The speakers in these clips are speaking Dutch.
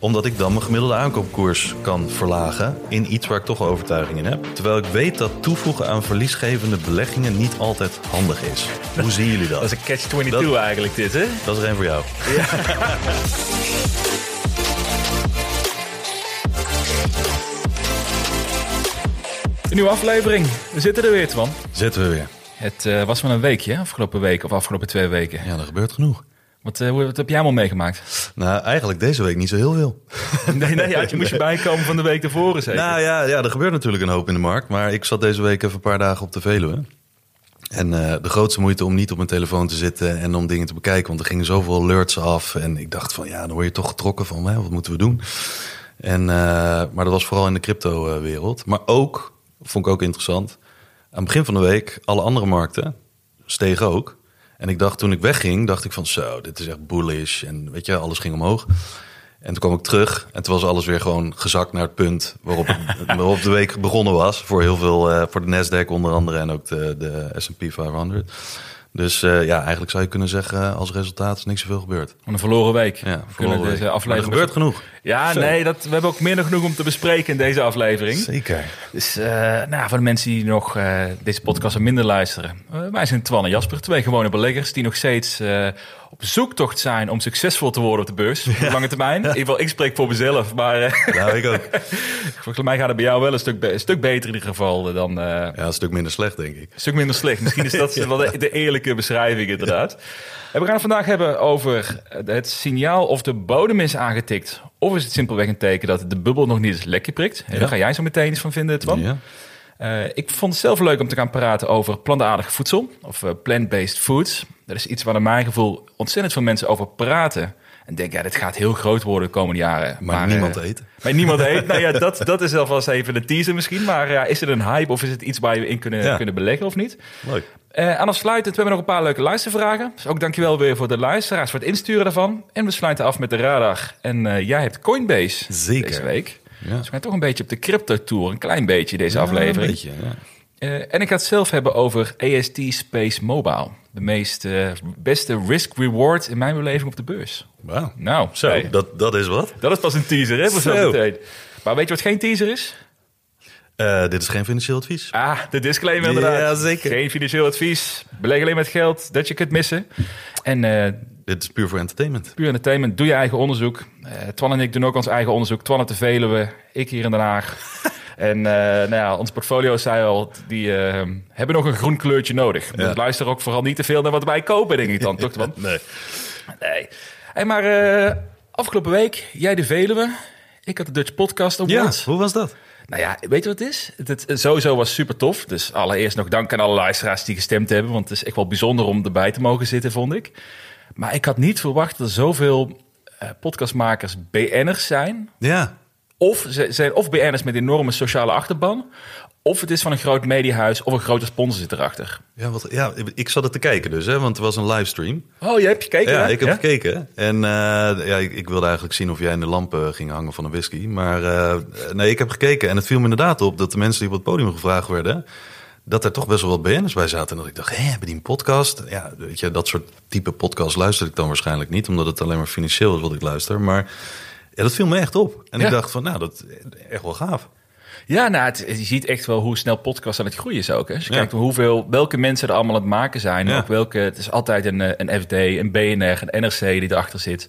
Omdat ik dan mijn gemiddelde aankoopkoers kan verlagen in iets waar ik toch overtuiging in heb. Terwijl ik weet dat toevoegen aan verliesgevende beleggingen niet altijd handig is. Hoe zien jullie dat? Dat is een catch-22 Dat- eigenlijk dit, hè? Dat is er één voor jou. Een nieuwe aflevering. We zitten er weer, Twan. Zitten we weer. Het eh, was maar een weekje, hè? afgelopen week of afgelopen twee weken. Ja, er gebeurt genoeg. Wat, eh, wat heb jij allemaal meegemaakt? Nou, eigenlijk deze week niet zo heel veel. Nee, nee, ja, je moest je bijkomen van de week ervoor, zeker? Nou ja, ja, er gebeurt natuurlijk een hoop in de markt. Maar ik zat deze week even een paar dagen op de Veluwe. En eh, de grootste moeite om niet op mijn telefoon te zitten en om dingen te bekijken. Want er gingen zoveel alerts af. En ik dacht van ja, dan word je toch getrokken van hè, wat moeten we doen. En, eh, maar dat was vooral in de crypto-wereld. Maar ook, vond ik ook interessant. Aan het begin van de week, alle andere markten stegen ook. En ik dacht toen ik wegging, dacht ik van zo, dit is echt bullish. En weet je, alles ging omhoog. En toen kwam ik terug en toen was alles weer gewoon gezakt naar het punt waarop, waarop de week begonnen was. Voor heel veel, eh, voor de Nasdaq onder andere en ook de, de S&P 500. Dus eh, ja, eigenlijk zou je kunnen zeggen als resultaat is niks zoveel gebeurd. Een verloren week. Ja, verloren deze week. Maar aflevering... er gebeurt genoeg. Ja, Zo. nee, dat, we hebben ook meer dan genoeg om te bespreken in deze aflevering. Zeker. Dus eh, nou, voor de mensen die nog eh, deze podcast minder luisteren. eh, wij zijn Twan en Jasper, twee gewone beleggers die nog steeds op zoektocht zijn om succesvol te worden op de beurs. Op de lange termijn. In ieder geval, ik spreek voor mezelf. Maar Ja, ik ook. volgens mij gaat het bij jou wel een stuk, be- een stuk beter in ieder geval dan... Ja, een stuk minder slecht, denk ik. een stuk minder slecht. Misschien is dat wel de, de eerlijke beschrijving inderdaad. En we gaan het vandaag hebben over het signaal of de bodem is aangetikt. Of is het simpelweg een teken dat de bubbel nog niet eens lekje prikt. En Ja. Daar ga jij zo meteen iets van vinden, Twan. Ja. Eh, ik vond het zelf leuk om te gaan praten over plantaardig voedsel. Of eh, plant-based foods. Dat is iets waar naar mijn gevoel ontzettend veel mensen over praten. En denk, ja, dit gaat heel groot worden de komende jaren. Maar, niemand eh, eet. maar niemand eet. nou ja, dat, dat is alvast even een teaser misschien. Maar ja, is het een hype of is het iets waar je in kunnen, Ja. kunnen beleggen of niet? Leuk. Eh aan afsluitend, we hebben nog een paar leuke luistervragen. Dus ook dankjewel weer voor de luisteraars, voor het insturen daarvan. En we sluiten af met de radar. En eh, jij hebt Coinbase Zeker. deze week. Ja. Dus we gaan toch een beetje op de crypto-tour. Een klein beetje deze aflevering. Een beetje, ja. Eh, en ik ga het zelf hebben over AST Space Mobile. De meest eh, beste risk-reward in mijn beleving op de beurs. Wauw. Nou, Zo, hey, dat, dat is wat. dat is pas een teaser, hè? Voor zo meteen. Maar weet je wat geen teaser is? Eh, dit is geen financieel advies. Ah, de disclaimer inderdaad. Ja, zeker. Geen financieel advies. Beleg alleen met geld dat je kunt missen. En Dit is puur voor entertainment. puur entertainment, doe je eigen onderzoek. Eh, Twan en ik doen ook ons eigen onderzoek. Twan op de Veluwe, ik hier in Den Haag. En eh, nou ja, ons portfolio zei al, die eh, hebben nog een groen kleurtje nodig. Ja. Dus luister ook vooral niet te veel naar wat wij kopen, denk ik dan. Toch, Twan? Nee. Nee. Hey, maar eh, afgelopen week, jij de Veluwe. Ik had de Dutch Podcast Ja, Awards. hoe was dat? Nou ja, weet je wat het is? Het, het- sowieso was super tof. Dus allereerst nog dank aan alle luisteraars die gestemd hebben. Want het is echt wel bijzonder om erbij te mogen zitten, vond ik. Maar ik had niet verwacht dat er zoveel podcastmakers BN'ers zijn. Ja. Of ze zijn of BN'ers met enorme sociale achterban. Of het is van een groot mediahuis of een grote sponsor zit erachter. Ja, wat, ja, ik zat het te kijken dus, hè, want het was een livestream. Oh, je hebt gekeken? Ja, hè? ik heb gekeken. En eh, ja, ik, ik wilde eigenlijk zien of jij in de lampen ging hangen van een whisky. Maar eh, nee, ik heb gekeken. En het viel me inderdaad op dat de mensen die op het podium gevraagd werden... dat er toch best wel wat BN'ers bij zaten. En dat ik dacht, hé, hebben die een podcast? Ja, weet je, dat soort type podcast luister ik dan waarschijnlijk niet... omdat het alleen maar financieel is wat ik luister. Maar ja, dat viel me echt op. En Ja. ik dacht van, nou, dat is echt wel gaaf. Ja, nou, het- je ziet echt wel hoe snel podcasts aan het groeien is ook. Hè. Als je Ja. kijkt hoeveel, welke mensen er allemaal aan het maken zijn. Ja. Ook welke, het is altijd een, eh, een FD, een BNR, een NRC die erachter zit.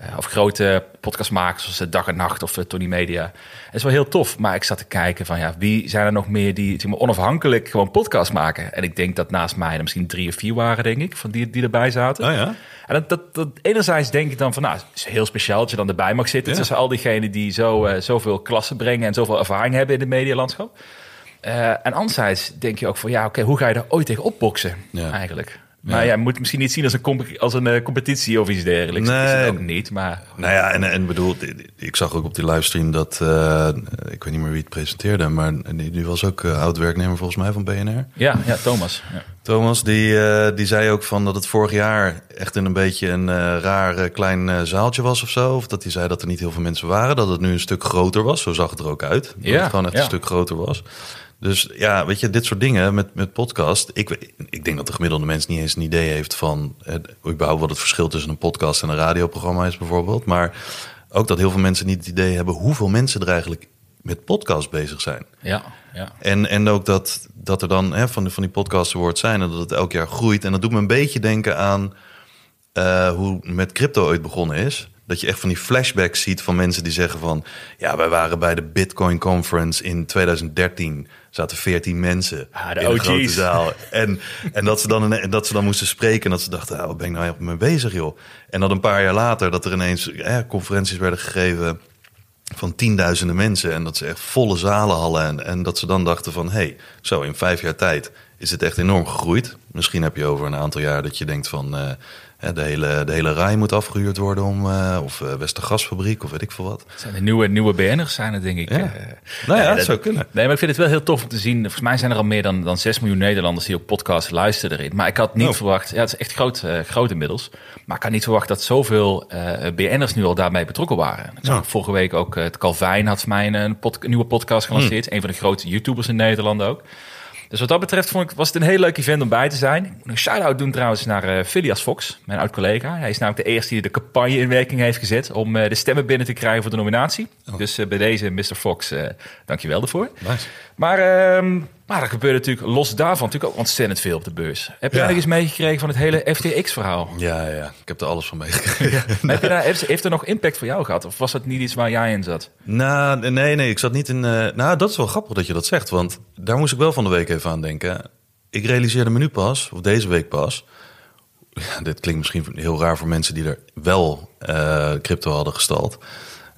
Eh, of grote podcastmakers zoals eh, Dag en Nacht of eh, Tony Media. Het is wel heel tof. Maar ik zat te kijken van ja, wie zijn er nog meer die zeg maar, onafhankelijk gewoon podcast maken. En ik denk dat naast mij er misschien drie of vier waren, denk ik, van die, die erbij zaten. Oh ja? En dat, dat, dat, enerzijds denk ik dan van, nou, het is heel speciaal dat je dan erbij mag zitten. Ja. Tussen al diegenen die zo, eh, zoveel klassen brengen en zoveel ervaring hebben in het medialandschap. En anderzijds denk je ook van, ja, oké, hoe ga je er ooit tegen opboksen Ja. eigenlijk? Maar ja, je moet het misschien niet zien als een, comp- als een eh, competitie of iets dergelijks. Dat is Nee. het ook niet, maar... Nou ja, en, en bedoel, ik zag ook op die livestream dat, eh, ik weet niet meer wie het presenteerde, maar die, die was ook eh, oud-werknemer volgens mij van BNR. Ja, ja Thomas. Ja. Thomas, die, die zei ook van dat het vorig jaar echt in een beetje een raar klein zaaltje was of zo. Of dat hij zei dat er niet heel veel mensen waren, dat het nu een stuk groter was. Zo zag het er ook uit. Dat Ja, het gewoon echt ja. een stuk groter was. Dus ja, weet je, dit soort dingen met, met podcast. Ik, ik denk dat de gemiddelde mens niet eens een idee heeft van... Eh, überhaupt wat het verschil tussen een podcast en een radioprogramma is bijvoorbeeld. Maar ook dat heel veel mensen niet het idee hebben hoeveel mensen er eigenlijk met podcast bezig zijn. Ja, ja. En, en ook dat, dat er dan hè, van, van die podcasts wordt zijn en dat het elk jaar groeit. En dat doet me een beetje denken aan uh, hoe met crypto ooit begonnen is. Dat je echt van die flashbacks ziet van mensen die zeggen van... ja, wij waren bij de Bitcoin Conference in 2013. zaten 14 mensen ah, de in een grote zaal. En, en, dat ze dan, en dat ze dan moesten spreken en dat ze dachten... Ah, wat ben ik nou eigenlijk mee bezig, joh? En dan een paar jaar later dat er ineens eh, conferenties werden gegeven van tienduizenden mensen. En dat ze echt volle zalen hadden. En, en dat ze dan dachten van, hé, hey, zo in vijf jaar tijd is het echt enorm gegroeid. Misschien heb je over een aantal jaar dat je denkt van... Uh, de, hele, de hele rij moet afgehuurd worden om, uh, of uh, Westergasfabriek of weet ik veel wat. Het zijn de nieuwe, nieuwe BN'ers zijn het denk ik. Ja. Uh, nou ja, dat, zou kunnen. Nee, maar ik vind het wel heel tof om te zien. Volgens mij zijn er al meer dan, dan 6 miljoen Nederlanders die op podcast luisteren erin. Maar ik had niet oh. verwacht, ja het is echt groot, groot inmiddels. Maar ik had niet verwacht dat zoveel BN'ers nu al daarmee betrokken waren. Ik zag vorige week ook, het Calvijn had voor mij een, pod, nieuwe podcast gelanceerd. Mm. Een van de grote YouTubers in Nederland ook. Dus wat dat betreft vond ik, was het een heel leuk event om bij te zijn. Ik moet een shout-out doen trouwens naar uh, Phileas Fox, mijn oud-collega. Hij is namelijk de eerste die de campagne in werking heeft gezet... om uh, de stemmen binnen te krijgen voor de nominatie. Oh. Dus uh, bij deze, Mr. Fox, dankjewel daarvoor. Nice. Maar, maar er gebeurde natuurlijk los daarvan natuurlijk ook ontzettend veel op de beurs. Heb je ja. eigenlijk eens meegekregen van het hele FTX-verhaal? Ja, ja, ik heb er alles van meegekregen. Ja. heb je daar, heeft, heeft er nog impact voor jou gehad? Of was dat niet iets waar jij in zat? Nou, nee, nee, ik zat niet in... nou, dat is wel grappig dat je dat zegt, want daar moest ik wel van de week even aan denken. Ik realiseerde me nu pas, of deze week pas. Ja, dit klinkt misschien heel raar voor mensen die er wel uh, crypto hadden gestald.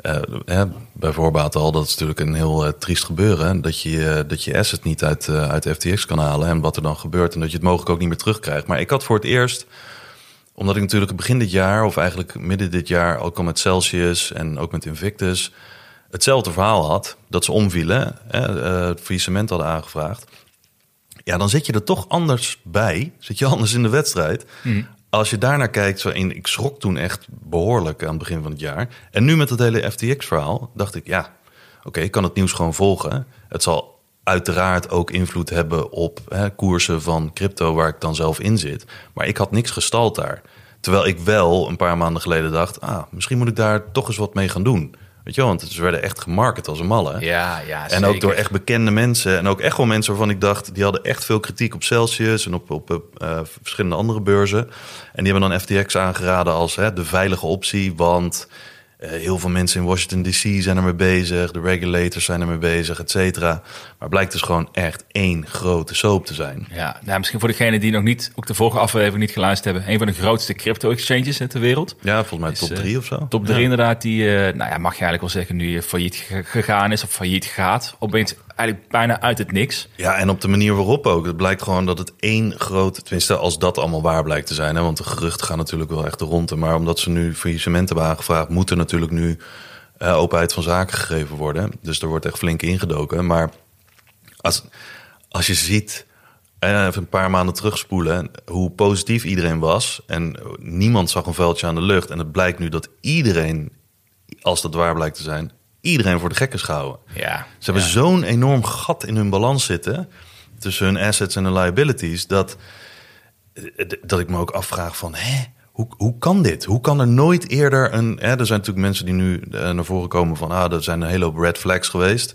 Uh, bij voorbaat al, dat is natuurlijk een heel uh, triest gebeuren. Dat je, dat je asset niet uit, uit FTX kan halen en wat er dan gebeurt. En dat je het mogelijk ook niet meer terugkrijgt. Maar ik had voor het eerst, omdat ik natuurlijk begin dit jaar, of eigenlijk midden dit jaar, ook al met Celsius en ook met Invictus, hetzelfde verhaal had. Dat ze omvielen, het faillissement hadden aangevraagd. Ja, dan zit je er toch anders bij. Zit je anders in de wedstrijd. Mm. Als je daarnaar kijkt, zo in, ik schrok toen echt behoorlijk aan het begin van het jaar. En nu met het hele FTX-verhaal dacht ik, ja, oké, ik kan het nieuws gewoon volgen. Het zal uiteraard ook invloed hebben op hè, koersen van crypto waar ik dan zelf in zit. Maar ik had niks gestald daar. Terwijl ik wel een paar maanden geleden dacht, ah, misschien moet ik daar toch eens wat mee gaan doen. Weet je wel, want ze werden echt gemarket als een malle. Ja, ja, En ook door echt bekende mensen. En ook echt wel mensen waarvan ik dacht... die hadden echt veel kritiek op Celsius... en op, op uh, verschillende andere beurzen. En die hebben dan FTX aangeraden als hè, de veilige optie... want heel veel mensen in Washington D.C. zijn ermee bezig... de regulators zijn ermee bezig, et cetera. Maar blijkt dus gewoon echt één grote soap te zijn. Ja, nou, misschien voor degenen die nog niet... ook de vorige aflevering niet geluisterd hebben... een van de grootste crypto-exchanges ter wereld. Ja, volgens mij top drie of zo. Top drie ja. inderdaad, die, uh, nou ja, mag je eigenlijk wel zeggen... nu failliet gegaan is of failliet gaat. Opeens eigenlijk bijna uit het niks. Ja, en op de manier waarop ook. Het blijkt gewoon dat het één groot... tenminste, als dat allemaal waar blijkt te zijn... Hè, want de geruchten gaan natuurlijk wel echt de. Maar omdat ze nu faillissement hebben aangevraagd... moet er natuurlijk nu uh, openheid van zaken gegeven worden. Dus er wordt echt flink ingedoken. Maar als, als je ziet... Even een paar maanden terugspoelen, hoe positief iedereen was. En niemand zag een vuiltje aan de lucht. En het blijkt nu dat iedereen, als dat waar blijkt te zijn, iedereen voor de gek is gehouden. Ja, Ze hebben ja. zo'n enorm gat in hun balans zitten tussen hun assets en hun liabilities dat dat ik me ook afvraag van hè, hoe, hoe kan dit? Hoe kan er nooit eerder een hè, er zijn natuurlijk mensen die nu uh, naar voren komen van ah, er zijn een hele hoop red flags geweest.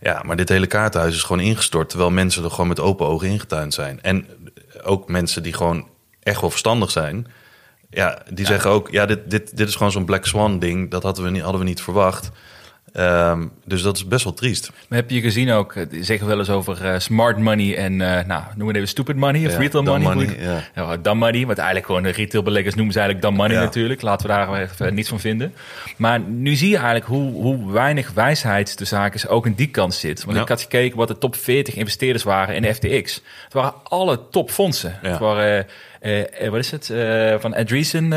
Ja, maar dit hele kaartenhuis is gewoon ingestort terwijl mensen er gewoon met open ogen ingetuind zijn. En ook mensen die gewoon echt wel verstandig zijn. Ja, die ja. zeggen ook, ja, dit, dit, dit is gewoon zo'n Black Swan ding. Dat hadden we niet, hadden we niet verwacht. Um, dus dat is best wel triest. Maar heb je gezien ook, die zeggen wel eens over uh, smart money en, uh, nou, noemen we even stupid money of ja, retail money. money ja. ja, dumb money, wat eigenlijk gewoon de retailbeleggers noemen ze eigenlijk dumb money ja. natuurlijk. Laten we daar even niets van vinden. Maar nu zie je eigenlijk hoe, hoe weinig wijsheid de zaken ook in die kant zit. Want ik had gekeken wat de top 40 investeerders waren in FTX. Het waren alle topfondsen. Het waren, uh, wat is het, van Andreessen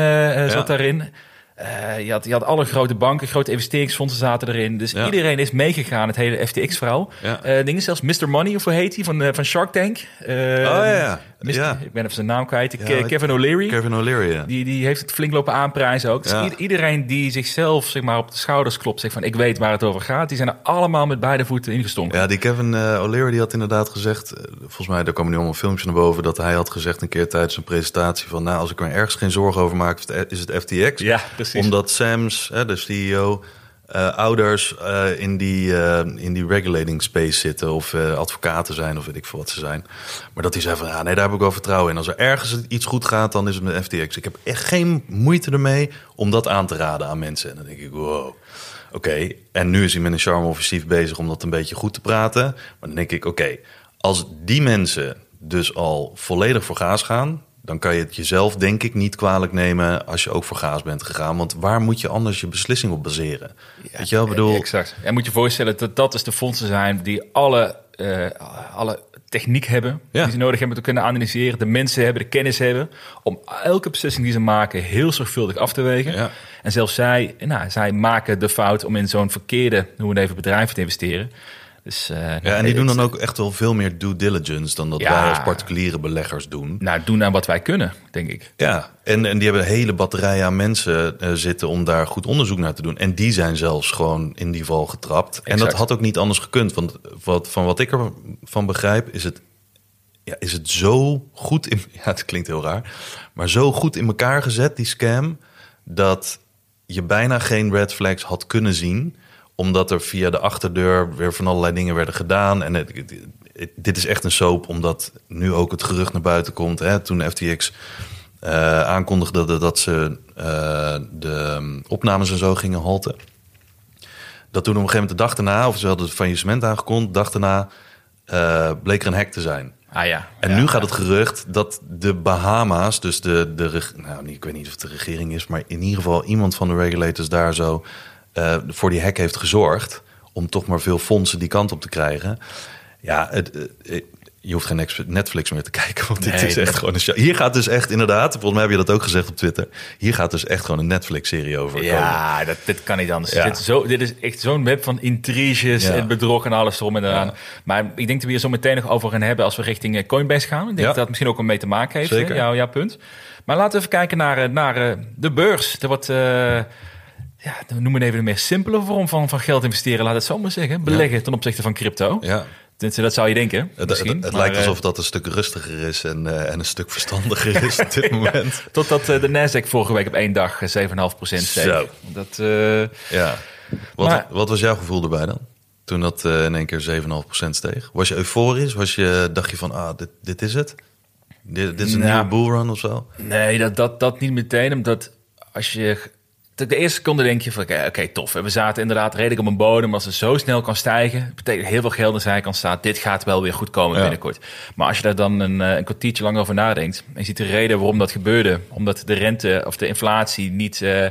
zat daarin. Uh, je, had, je had alle grote banken, grote investeringsfondsen zaten erin. Dus ja. iedereen is meegegaan, het hele FTX-verhaal. Ja. Uh, dingen zelfs Mr. Money, of hoe heet hij, van, uh, van Shark Tank. oh ja, Mist- Ja. Ik ben even zijn naam kwijt. Kevin O'Leary. Kevin O'Leary, ja. Die, die heeft het flink lopen aanprijzen ook. Dus Ja. iedereen die zichzelf zeg maar, op de schouders klopt, zegt van ik weet waar het over gaat. Die zijn er allemaal met beide voeten ingestonken. Ja, die Kevin eh, O'Leary die had inderdaad gezegd... eh, volgens mij, daar kwam nu allemaal een filmpje naar boven... dat hij had gezegd een keer tijdens een presentatie van... nou, als ik er ergens geen zorgen over maak, is het- is het FTX. Ja, precies. Omdat Sam's, hè, de CEO... eh, ouders eh, in, die, eh, in die regulating space zitten... of advocaten zijn, of weet ik veel wat ze zijn. Maar dat hij zei van, ja, nee, daar heb ik wel vertrouwen in. Als er ergens iets goed gaat, dan is het met FTX. Ik heb echt geen moeite ermee om dat aan te raden aan mensen. En dan denk ik, wow... Oké, en nu is hij met een charme-offensief bezig om dat een beetje goed te praten. Maar dan denk ik, oké, als die mensen dus al volledig voor gaas gaan... dan kan je het jezelf denk ik niet kwalijk nemen als je ook voor gaas bent gegaan. Want waar moet je anders je beslissing op baseren? Weet je wel, ik bedoel... Exact. En moet je voorstellen dat dat dus de fondsen zijn die alle, eh, alle techniek hebben Ja. die ze nodig hebben te kunnen analyseren, de mensen hebben, de kennis hebben om elke beslissing die ze maken heel zorgvuldig af te wegen. Ja. En zelfs zij, nou, zij maken de fout om in zo'n verkeerde, noemen we het even, bedrijf te investeren. Dus, eh, Ja, en die doen dan ook echt wel veel meer due diligence... dan dat Ja. wij als particuliere beleggers doen. Nou, doen aan wat wij kunnen, denk ik. Ja, en, en die hebben een hele batterij aan mensen eh, zitten om daar goed onderzoek naar te doen. En die zijn zelfs gewoon in die val getrapt. En dat had ook niet anders gekund. Want wat, van wat ik ervan begrijp, is het, ja, is het zo goed in. Ja, het klinkt heel raar. Maar zo goed in elkaar gezet, die scam. Dat je bijna geen red flags had kunnen zien. Omdat er via de achterdeur weer van allerlei dingen werden gedaan. En het, het- het- dit is echt een soap, omdat nu ook het gerucht naar buiten komt. Hè, toen FTX eh, aankondigde dat, dat ze eh, de um, opnames en zo gingen halten. Dat toen op een gegeven moment de dag daarna, of ze hadden het faillissement aangekondigd, de dag daarna eh, bleek er een hack te zijn. Ah ja. En Ja, nu gaat het gerucht dat de Bahama's, dus de, de nou, ik weet niet of het de regering is, maar in ieder geval iemand van de regulators daar zo eh, voor die hack heeft gezorgd. Om toch maar veel fondsen die kant op te krijgen. Ja, het, eh, je hoeft geen Netflix meer te kijken, want dit Nee, is echt dat- gewoon een show. Hier gaat dus echt inderdaad, volgens mij heb je dat ook gezegd op Twitter. Hier gaat dus echt gewoon een Netflix-serie over. komen. Ja, dat, dit kan niet anders. Ja. Dit, is zo, dit is echt zo'n web van intriges Ja. en bedrog en alles erom en eraan. Ja. Maar ik denk dat we hier zo meteen nog over gaan hebben als we richting eh, Coinbase gaan. Ik denk Ja. dat dat misschien ook wel mee te maken heeft. Zeker. Jouw, jouw punt. Maar laten we even kijken naar, eh, naar eh, de beurs. Er wordt, eh ja, het even een meer simpele vorm van, van geld investeren. Laat het zo maar zeggen. Beleggen ten opzichte van crypto. Ja. Dat zou je denken. Het, het, misschien. het Maar, lijkt eh, alsof dat een stuk rustiger is en, eh, en een stuk verstandiger is op dit moment. Totdat eh, de Nasdaq vorige week op één dag eh, 7,5% steeg. Zo. Dat, eh, Ja. Wat, Maar- wat was jouw gevoel erbij dan? Toen dat eh, in één keer 7,5% steeg. Was je euforisch? Was je, dacht je van, ah, dit, dit is het? Dit, dit is een Nou. nieuwe bullrun of zo? Nee, dat, dat, dat niet meteen. Omdat als je. De eerste seconde denk je van oké, tof. We zaten inderdaad redelijk op een bodem. Als het zo snel kan stijgen, betekent heel veel geld aan de zijkant staat. Dit gaat wel weer goed komen Ja. binnenkort. Maar als je daar dan een, eh, een kwartiertje lang over nadenkt. En je ziet de reden waarom dat gebeurde. Omdat de rente of de inflatie niet, eh,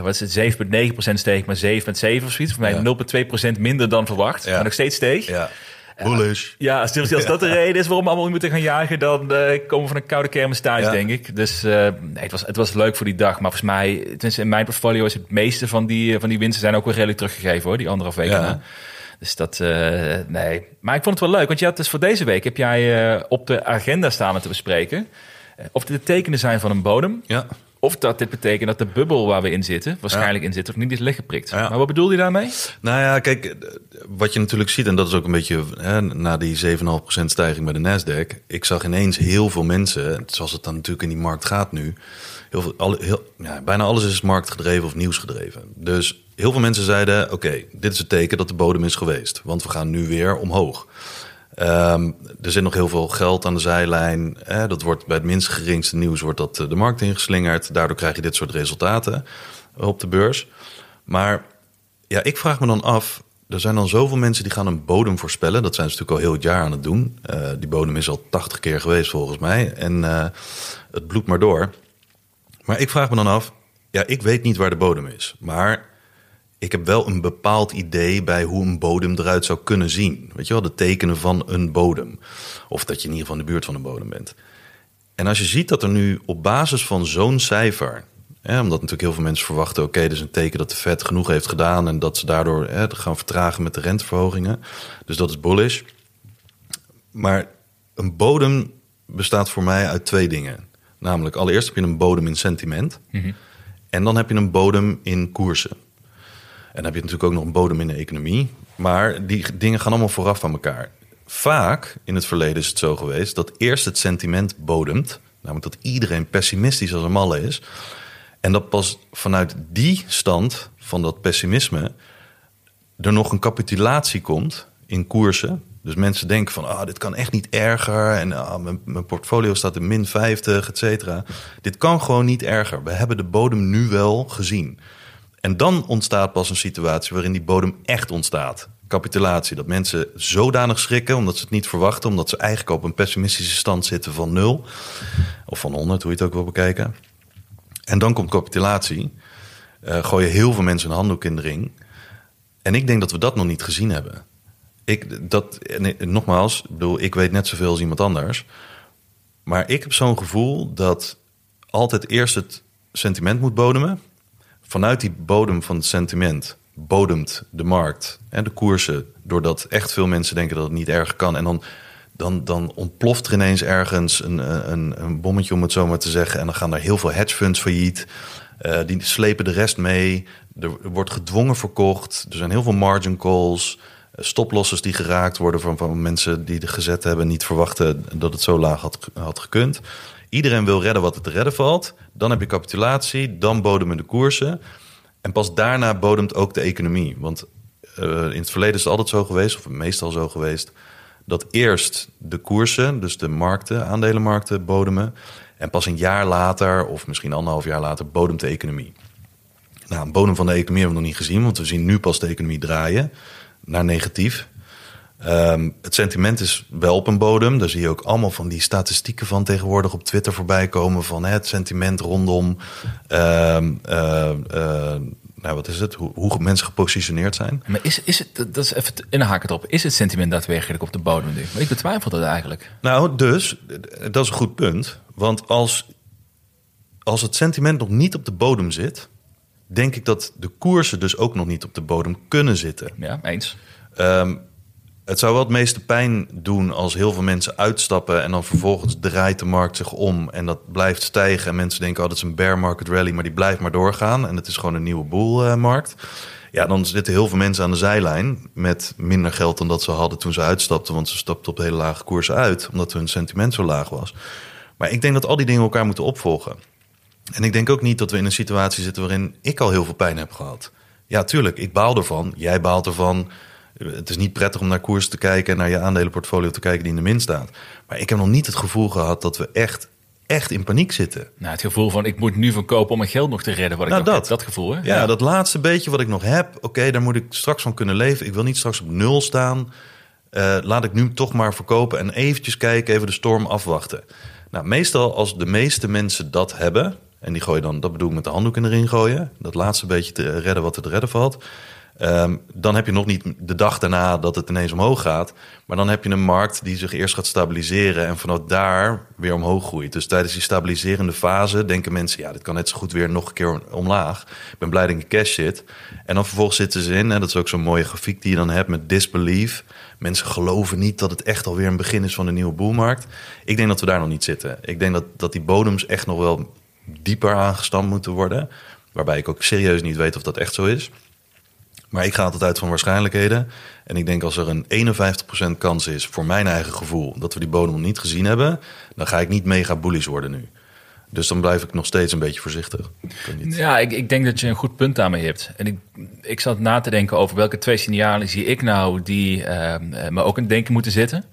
wat is het, 7,9% steeg, maar 7,7 of zoiets. Voor mij Ja. 0,2% minder dan verwacht. Ja. Maar nog steeds steeg. Ja. Bullish. Ja, als, als dat de reden is waarom we allemaal moeten gaan jagen, dan eh, komen we van een koude kermis thuis, Ja. denk ik. Dus eh, nee, het, was, het was leuk voor die dag. Maar volgens mij, tenminste in mijn portfolio, is het meeste van die, van die winsten zijn ook weer redelijk teruggegeven hoor, die anderhalf weken. Ja. Dus dat, eh, nee. Maar ik vond het wel leuk, want je had dus voor deze week, heb jij eh, op de agenda staan om te bespreken, eh, of dit de tekenen zijn van een bodem, Ja. Of dat dit betekent dat de bubbel waar we in zitten, waarschijnlijk in zit, of niet is leeggeprikt. Ja. Maar wat bedoel je daarmee? Nou ja, kijk, eh, wat je natuurlijk ziet, en dat is ook een beetje hè, na die 7,5% stijging bij de Nasdaq. Ik zag ineens heel veel mensen, zoals het dan natuurlijk in die markt gaat nu. Heel veel, alle, heel, ja, bijna alles is marktgedreven of nieuwsgedreven. Dus heel veel mensen zeiden: Oké, dit is het teken dat de bodem is geweest, want we gaan nu weer omhoog. Ehm, er zit nog heel veel geld aan de zijlijn. Dat wordt bij het minst geringste nieuws wordt dat eh, de markt ingeslingerd. Daardoor krijg je dit soort resultaten op de beurs. Maar ja, ik vraag me dan af. Er zijn dan zoveel mensen die gaan een bodem voorspellen. Dat zijn ze natuurlijk al heel het jaar aan het doen. Eh, die bodem is al 80 keer geweest volgens mij. En eh, het bloedt maar door. Maar ik vraag me dan af. Ja, ik weet niet waar de bodem is. Maar ik heb wel een bepaald idee bij hoe een bodem eruit zou kunnen zien. Weet je wel, de tekenen van een bodem. Of dat je in ieder geval in de buurt van een bodem bent. En als je ziet dat er nu op basis van zo'n cijfer. Hè, omdat natuurlijk heel veel mensen verwachten: oké, is een teken dat de Fed genoeg heeft gedaan. en dat ze daardoor hè, gaan vertragen met de renteverhogingen. Dus dat is bullish. Maar een bodem bestaat voor mij uit twee dingen. Namelijk, allereerst heb je een bodem in sentiment. En dan heb je een bodem in koersen. En dan heb je natuurlijk ook nog een bodem in de economie. Maar die dingen gaan allemaal vooraf aan elkaar. Vaak in het verleden is het zo geweest dat eerst het sentiment bodemt. Namelijk dat iedereen pessimistisch als een malle is. En dat pas vanuit die stand van dat pessimisme er nog een capitulatie komt in koersen. Dus mensen denken van, ah, dit kan echt niet erger. En ah, mijn, mijn portfolio staat in min 50, et cetera. Dit kan gewoon niet erger. We hebben de bodem nu wel gezien. En dan ontstaat pas een situatie waarin die bodem echt ontstaat. Capitulatie. Dat mensen zodanig schrikken omdat ze het niet verwachten. Omdat ze eigenlijk op een pessimistische stand zitten van 0. Of van 100, hoe je het ook wil bekijken. En dan komt capitulatie. Uh, gooien heel veel mensen een handdoek in de ring. En ik denk dat we dat nog niet gezien hebben. Ik, dat, nogmaals, ik, ik weet net zoveel als iemand anders. Maar ik heb zo'n gevoel dat altijd eerst het sentiment moet bodemen. Vanuit die bodem van het sentiment bodemt de markt en de koersen. Doordat echt veel mensen denken dat het niet erg kan. En dan, dan, dan ontploft er ineens ergens een, een, een bommetje, om het zo maar te zeggen. En dan gaan er heel veel hedge funds failliet. Uh, die slepen de rest mee. Er wordt gedwongen verkocht. Er zijn heel veel margin calls. Stoplossers die geraakt worden van, van mensen die de gezet hebben. Niet verwachten dat het zo laag had, had gekund. Iedereen wil redden wat er te redden valt. Dan heb je capitulatie. Dan bodemen de koersen. En pas daarna bodemt ook de economie. Want uh, in het verleden is het altijd zo geweest, of meestal zo geweest, dat eerst de koersen, dus de markten, aandelenmarkten, bodemen. En pas een jaar later, of misschien anderhalf jaar later, bodemt de economie. Nou, een bodem van de economie hebben we nog niet gezien, want we zien nu pas de economie draaien naar negatief. Um, het sentiment is wel op een bodem. Daar zie je ook allemaal van die statistieken van tegenwoordig op Twitter voorbij komen. Van hè, het sentiment rondom. Uh, uh, nou, wat is het? Hoe, hoe, mensen gepositioneerd zijn. Maar is, is het, dat is even inhaken erop. Is het sentiment daadwerkelijk op de bodem nu? Maar ik betwijfel dat eigenlijk. Nou, dus, dat is een goed punt. Want als, als het sentiment nog niet op de bodem zit, denk ik dat de koersen dus ook nog niet op de bodem kunnen zitten. Ja, eens. Um, het zou wel het meeste pijn doen als heel veel mensen uitstappen en dan vervolgens draait de markt zich om en dat blijft stijgen. En mensen denken, oh, dat is een bear market rally, maar die blijft maar doorgaan. En het is gewoon een nieuwe boelmarkt. Ja, dan zitten heel veel mensen aan de zijlijn met minder geld dan dat ze hadden toen ze uitstapten. Want ze stapten op hele lage koersen uit, omdat hun sentiment zo laag was. Maar ik denk dat al die dingen elkaar moeten opvolgen. En ik denk ook niet dat we in een situatie zitten waarin ik al heel veel pijn heb gehad. Ja, tuurlijk, ik baal ervan. Jij baalt ervan. Het is niet prettig om naar koers te kijken en naar je aandelenportfolio te kijken die in de min staat. Maar ik heb nog niet het gevoel gehad dat we echt, echt in paniek zitten. Nou, het gevoel van ik moet nu verkopen om mijn geld nog te redden. Wat ik nou, dat, heb, dat gevoel. Hè? Ja, dat laatste beetje wat ik nog heb. Oké, daar moet ik straks van kunnen leven. Ik wil niet straks op nul staan. Uh, laat ik nu toch maar verkopen en eventjes kijken, even de storm afwachten. Nou, meestal als de meeste mensen dat hebben, en die gooien dan, dat bedoel ik met de handdoek in de ring gooien, dat laatste beetje te redden wat er te redden valt Um, dan heb je nog niet de dag daarna dat het ineens omhoog gaat. Maar dan heb je een markt die zich eerst gaat stabiliseren en vanuit daar weer omhoog groeit. Dus tijdens die stabiliserende fase denken mensen: ja, dit kan net zo goed weer nog een keer omlaag. Ik ben blij dat ik cash zit. En dan vervolgens zitten ze in, en dat is ook zo'n mooie grafiek die je dan hebt met disbelief. Mensen geloven niet dat het echt alweer een begin is van de nieuwe boelmarkt. Ik denk dat we daar nog niet zitten. Ik denk dat, dat die bodems echt nog wel dieper aangestampt moeten worden. Waarbij ik ook serieus niet weet of dat echt zo is. Maar ik ga altijd uit van waarschijnlijkheden. En ik denk als er een 51% kans is, voor mijn eigen gevoel, dat we die bodem niet gezien hebben, dan ga ik niet mega bullish worden nu. Dus dan blijf ik nog steeds een beetje voorzichtig. Ja, ik, ik, denk dat je een goed punt daarmee hebt. En ik, ik zat na te denken over welke twee signalen zie ik nou die uh, me ook het denken moeten zitten.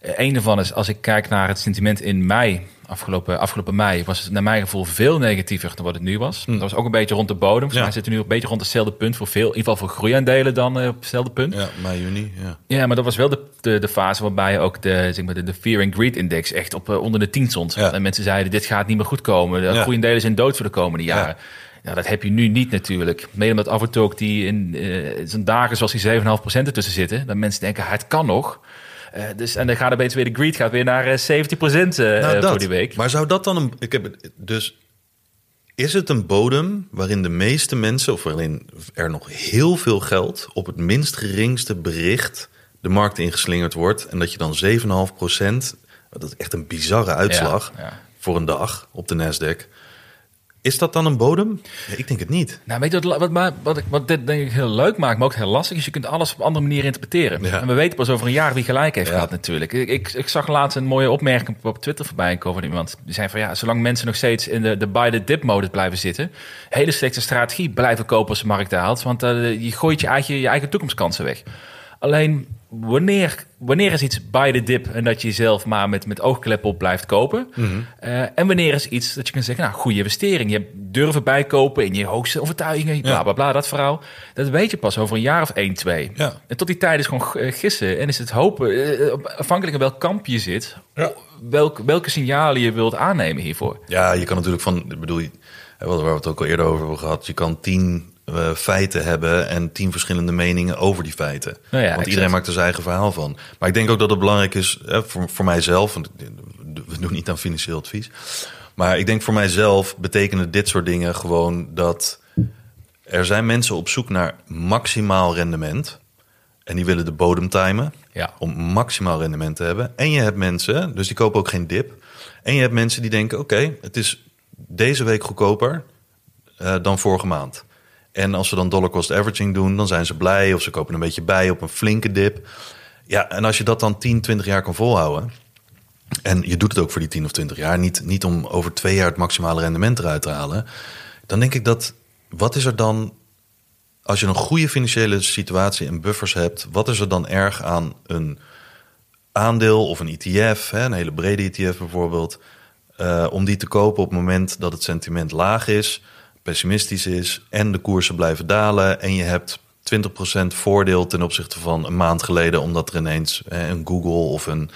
Een daarvan is als ik kijk naar het sentiment in mei afgelopen, afgelopen mei was het naar mijn gevoel veel negatiever dan wat het nu was. Hm. Dat was ook een beetje rond de bodem. Ja. zitten nu een beetje rond hetzelfde punt voor veel, in ieder geval voor groeiaandelen dan uh, op hetzelfde punt. Ja, mei, juni. Ja, ja maar dat was wel de, de, de fase waarbij ook de, zeg maar, de, de Fear and Greed Index echt op uh, onder de 10 stond. Ja. En mensen zeiden, dit gaat niet meer goed komen. De groeiaandelen zijn dood voor de komende jaren. Ja, dat heb je nu niet natuurlijk. Mede omdat af en toe ook die in uh, zo'n dagen zoals die 7,5% ertussen zitten. Dat mensen denken, het kan nog. Uh, dus, en dan gaat er beter weer de greed gaat weer naar uh, 70% uh, nou, voor die week. Maar zou dat dan een. Ik heb, dus is het een bodem waarin de meeste mensen, of waarin er nog heel veel geld op het minst geringste bericht de markt ingeslingerd wordt. En dat je dan 7,5% Dat is echt een bizarre uitslag Ja, ja. voor een dag op de Nasdaq. Is dat dan een bodem? Ik denk het niet. Nou, weet je wat, wat, wat, wat, ik- wat dit denk ik heel leuk maakt, maar ook heel lastig, is je kunt alles op andere manieren interpreteren. Ja. En we weten pas over een jaar wie gelijk heeft Ja. gehad natuurlijk. Ik, ik, ik zag laatst een mooie opmerking op Twitter voorbij komen van iemand. Die zei van ja, zolang mensen nog steeds in de, de buy the dip modus blijven zitten, hele slechte strategie blijven kopen als de markt daalt, want eh, je gooit je eigen, je eigen toekomstkansen weg. Alleen wanneer, wanneer is iets buy the dip en dat je jezelf maar met, met oogklep op blijft kopen? Eh, en wanneer is iets dat je kunt zeggen, nou, goede investering. Je hebt durven bijkopen in je hoogste overtuigingen, bla bla bla, dat verhaal. Dat weet je pas over een jaar of één, twee. Ja. En tot die tijd is gewoon eh, gissen en is het hopen, eh, afhankelijk van welk kamp je zit, welk, welke signalen je wilt aannemen hiervoor. Ja, je kan natuurlijk van, ik bedoel, waar we het ook al eerder over hebben gehad, je kan tien eh, feiten hebben en tien verschillende meningen over die feiten. Nou ja, want exact. iedereen maakt er zijn eigen verhaal van. Maar ik denk ook dat het belangrijk is hè, voor, voor mijzelf, want we doen niet aan financieel advies, maar ik denk voor mijzelf betekenen dit soort dingen gewoon dat er zijn mensen op zoek naar maximaal rendement. En die willen de bodem timen Ja. om maximaal rendement te hebben. En je hebt mensen, dus die kopen ook geen dip. En je hebt mensen die denken: oké, het is deze week goedkoper eh, dan vorige maand. En als ze dan dollar cost averaging doen, dan zijn ze blij of ze kopen een beetje bij op een flinke dip. Ja, en als je dat dan 10, 20 jaar kan volhouden. En je doet het ook voor die 10 of 20 jaar, niet, niet om over twee jaar het maximale rendement eruit te halen. Dan denk ik dat, wat is er dan als je een goede financiële situatie en buffers hebt, wat is er dan erg aan een aandeel of een ETF, hè, een hele brede ETF bijvoorbeeld, eh, om die te kopen op het moment dat het sentiment laag is, pessimistisch is en de koersen blijven dalen en je hebt 20% voordeel ten opzichte van een maand geleden, omdat er ineens eh, een Google of een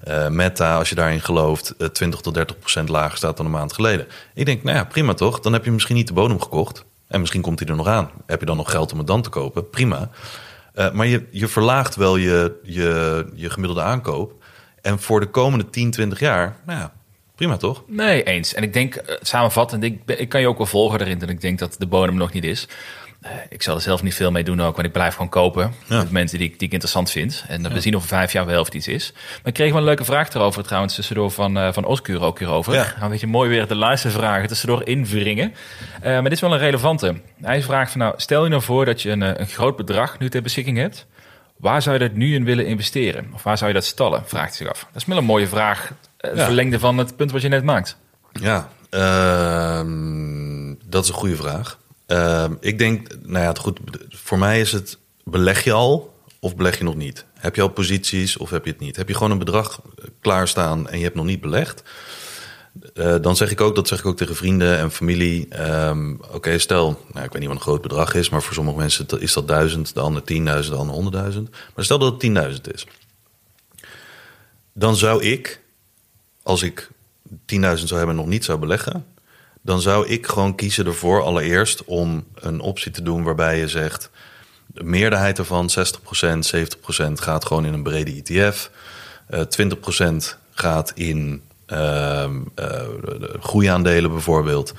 eh, Meta, als je daarin gelooft, eh, 20 tot 30% lager staat dan een maand geleden. Ik denk, nou ja, prima toch? Dan heb je misschien niet de bodem gekocht. En misschien komt hij er nog aan. Heb je dan nog geld om het dan te kopen? Prima. Eh, maar je, je verlaagt wel je, je, je gemiddelde aankoop. En voor de komende 10, 20 jaar, nou ja, prima toch? Nee, eens. En ik denk, eh, samenvattend, ik, ik kan je ook wel volgen erin dat ik denk dat de bodem nog niet is. Eh, ik zal er zelf niet veel mee doen ook, want ik blijf gewoon kopen Ja. met mensen die ik, die ik interessant vind. En dan we zien over vijf jaar wel of het iets is. Maar ik kreeg wel een leuke vraag erover trouwens tussendoor van, eh van Oscur ook hierover. Ja. Gaan Een beetje mooi weer de luistervragen tussendoor invringen. Maar dit is wel een relevante. Hij vraagt van nou, stel je nou voor dat je een, een groot bedrag nu ter beschikking hebt. Waar zou je dat nu in willen investeren? Of waar zou je dat stallen? Vraagt zich af. Dat is wel een mooie vraag. Eh, Ja. Verlengde van het punt wat je net maakt. Ja, ehm, dat is een goede vraag. Ehm, ik denk, nou ja, het goed, voor mij is het, beleg je al of beleg je nog niet? Heb je al posities of heb je het niet? Heb je gewoon een bedrag klaarstaan en je hebt nog niet belegd? Eh, dan zeg ik ook, dat zeg ik ook tegen vrienden en familie. ehm, Oké, stel, nou, ik weet niet wat een groot bedrag is, maar voor sommige mensen is dat duizend, de ander 10.000, de ander 100.000. Maar stel dat het 10.000 is. Dan zou ik, als ik 10.000 zou hebben en nog niet zou beleggen, dan zou ik gewoon kiezen ervoor allereerst om een optie te doen waarbij je zegt, de meerderheid ervan, 60%, 70% gaat gewoon in een brede ETF. eh 20% gaat in eh, de groeiaandelen bijvoorbeeld.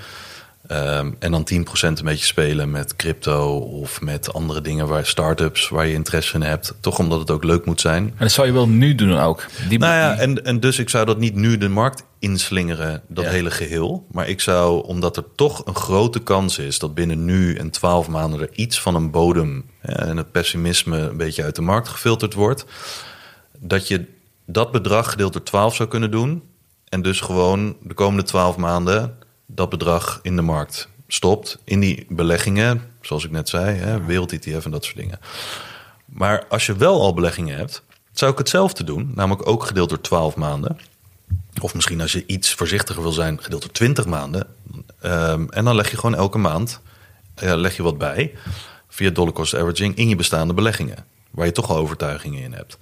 Ehm, en dan 10% een beetje spelen met crypto of met andere dingen waar start-ups waar je interesse in hebt. Toch omdat het ook leuk moet zijn. En dat zou je wel nu doen ook. Die, Nou ja, en, en dus ik zou dat niet nu de markt inslingeren, dat Ja. hele geheel. Maar ik zou, omdat er toch een grote kans is dat binnen nu en twaalf maanden er iets van een bodem en het pessimisme een beetje uit de markt gefilterd wordt, dat je dat bedrag gedeeld door 12 zou kunnen doen. En dus gewoon de komende twaalf maanden dat bedrag in de markt stopt. In die beleggingen, zoals ik net zei, hè, wereld-ETF en dat soort dingen. Maar als je wel al beleggingen hebt, zou ik hetzelfde doen. Namelijk ook gedeeld door 12 maanden. Of misschien als je iets voorzichtiger wil zijn, gedeeld door 20 maanden. Ehm, en dan leg je gewoon elke maand eh, leg je wat bij. Via dollar cost averaging in je bestaande beleggingen. Waar je toch al overtuigingen in hebt.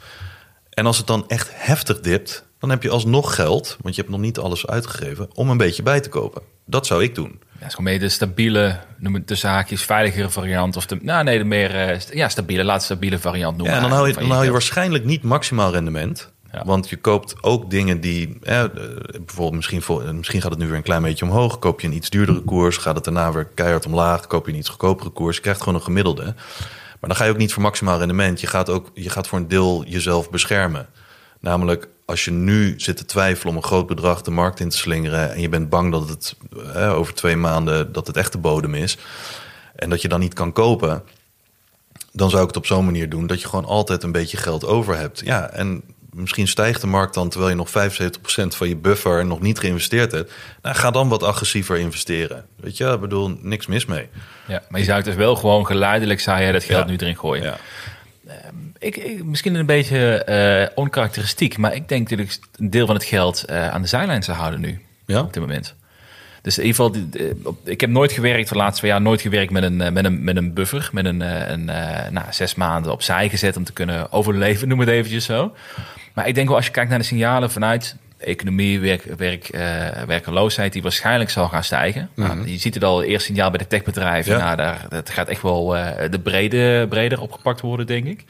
En als het dan echt heftig dipt, dan heb je alsnog geld, want je hebt nog niet alles uitgegeven, om een beetje bij te kopen. Dat zou ik doen. Ja, is gewoon meer de stabiele, noem het tussen haakjes, veiligere variant. Of de, nou nee, de meer eh, ja, stabiele, laat stabiele variant noemen. Ja, en dan hou je, dan hou je waarschijnlijk niet maximaal rendement. Ja. Want je koopt ook dingen die, eh, bijvoorbeeld misschien, voor, misschien gaat het nu weer een klein beetje omhoog. Koop je een iets duurdere koers, gaat het daarna weer keihard omlaag. Koop je een iets goedkopere koers, je krijgt gewoon een gemiddelde. Maar dan ga je ook niet voor maximaal rendement. Je gaat ook je gaat voor een deel jezelf beschermen. Namelijk, als je nu zit te twijfelen om een groot bedrag de markt in te slingeren en je bent bang dat het eh, over twee maanden dat het echt de bodem is en dat je dan niet kan kopen, dan zou ik het op zo'n manier doen dat je gewoon altijd een beetje geld over hebt. Ja, en misschien stijgt de markt dan terwijl je nog 75% van je buffer nog niet geïnvesteerd hebt. Nou, ga dan wat agressiever investeren. Weet je, ik bedoel, niks mis mee. Ja, maar je zou het dus wel gewoon geleidelijk, zou je dat geld Ja. nu erin gooien. Ja. Ik, ik, misschien een beetje eh, onkarakteristiek, maar ik denk dat ik een deel van het geld eh, aan de zijlijn zou houden nu. Ja? Op dit moment. Dus in ieder geval, ik heb nooit gewerkt, de laatste twee jaar nooit gewerkt met een, eh, met een, met een buffer. Met een, een nou, zes maanden opzij gezet om te kunnen overleven, noem het eventjes zo. Maar ik denk wel, als je kijkt naar de signalen vanuit economie, werk, werk, werkeloosheid, die waarschijnlijk zal gaan stijgen. Nou, je ziet het al, eerst signaal bij de techbedrijven. Mhm. Ja. Nou, daar, dat gaat echt wel de brede, breder opgepakt worden, denk ik.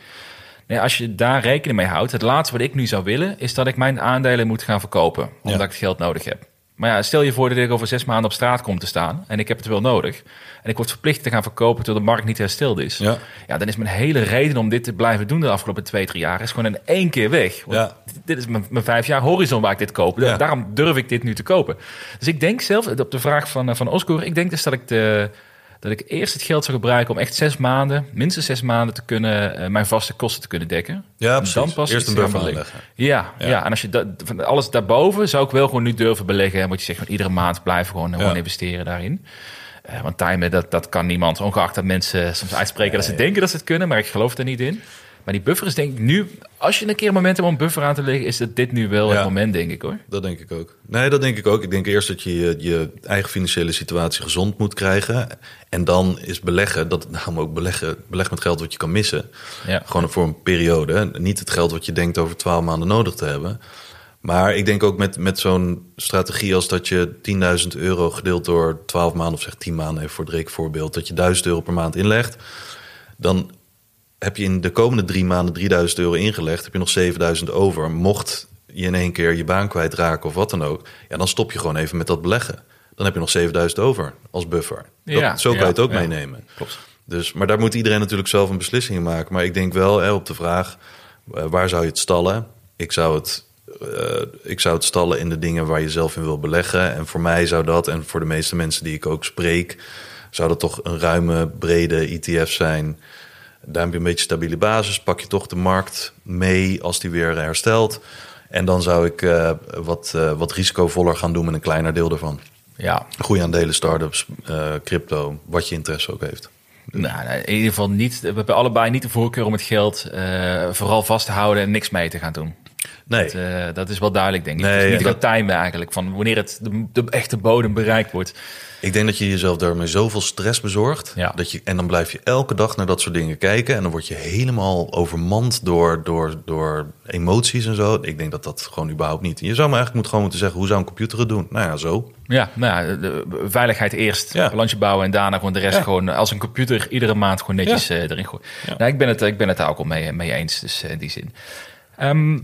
Nee, als je daar rekening mee houdt, het laatste wat ik nu zou willen, is dat ik mijn aandelen moet gaan verkopen, omdat Ja. ik het geld nodig heb. Maar ja, stel je voor dat ik over zes maanden op straat kom te staan en ik heb het wel nodig. En ik word verplicht te gaan verkopen terwijl de markt niet hersteld is. Ja. ja, dan is mijn hele reden om dit te blijven doen de afgelopen twee, drie jaar, is gewoon in één keer weg. Want Ja. Dit is mijn, mijn vijf jaar horizon waar ik dit koop. Ja. Daarom durf ik dit nu te kopen. Dus ik denk zelf, op de vraag van, eh, van Oscar, ik denk dus dat ik de, dat ik eerst het geld zou gebruiken om echt zes maanden, minstens zes maanden, te kunnen, eh, mijn vaste kosten te kunnen dekken. Ja, En precies. Dan pas Eerst een buffer aanleggen. Ja, ja. Ja. en als je dat, van alles daarboven zou ik wel gewoon nu durven beleggen. En wat je zegt, gewoon iedere maand blijven gewoon, gewoon investeren daarin. Eh, want timen, dat, dat kan niemand. Ongeacht dat mensen soms uitspreken dat ze denken dat ze het kunnen, maar ik geloof er niet in. Maar die buffer is denk ik nu, als je een keer een moment hebt om een buffer aan te leggen, is het dit nu wel het moment, denk ik hoor. Dat denk ik ook. Nee, dat denk ik ook. Ik denk eerst dat je je, eigen financiële situatie gezond moet krijgen. En dan is beleggen, dat daarom ook beleggen, beleg met geld wat je kan missen. Ja. Gewoon voor een periode. Niet het geld wat je denkt over 12 maanden nodig te hebben. Maar ik denk ook met, met zo'n strategie als dat je 10.000 euro gedeeld door 12 maanden, of zeg 10 maanden even voor het rekenvoorbeeld, dat je 1000 euro per maand inlegt. Dan heb je in de komende drie maanden 3000 euro ingelegd, heb je nog 7000 over. Mocht je in één keer je baan kwijtraken of wat dan ook, ja, dan stop je gewoon even met dat beleggen. Dan heb je nog 7000 over als buffer. Dat, zo kan je het ook meenemen. Klopt. Dus, maar daar moet iedereen natuurlijk zelf een beslissing in maken. Maar ik denk wel hè, op de vraag, eh, waar zou je het stallen? Ik zou het, eh, ik zou het stallen in de dingen waar je zelf in wil beleggen. En voor mij zou dat, en voor de meeste mensen die ik ook spreek... zou dat toch een ruime, brede ETF zijn. Daar heb je een beetje stabiele basis. Pak je toch de markt mee als die weer herstelt. En dan zou ik eh, wat, eh, wat risicovoller gaan doen met een kleiner deel ervan. Ja, Goede aandelen, start-ups, eh, crypto, wat je interesse ook heeft. nou, in ieder geval niet. We hebben allebei niet de voorkeur om het geld vooral vast te houden en niks mee te gaan doen. Nee, Dat, eh, dat is wel duidelijk, denk ik. Nee, het is niet te gaan timen eigenlijk van wanneer het de, de echte bodem bereikt wordt. Ik denk dat je jezelf daarmee zoveel stress bezorgt. Ja. Dat je, en dan blijf je elke dag naar dat soort dingen kijken. En dan word je helemaal overmand door, door, door emoties en zo. Ik denk dat dat gewoon überhaupt niet. Je zou me eigenlijk moeten gewoon moeten zeggen: hoe zou een computer het doen? Nou ja, zo. Ja, nou ja, de, veiligheid eerst, Ja. balansje bouwen en daarna gewoon de rest Ja. gewoon als een computer iedere maand gewoon netjes eh, erin gooien. Ja. Nou, ik ben het, ik ben het daar ook al mee, mee eens, dus eh, in die zin. Ehm,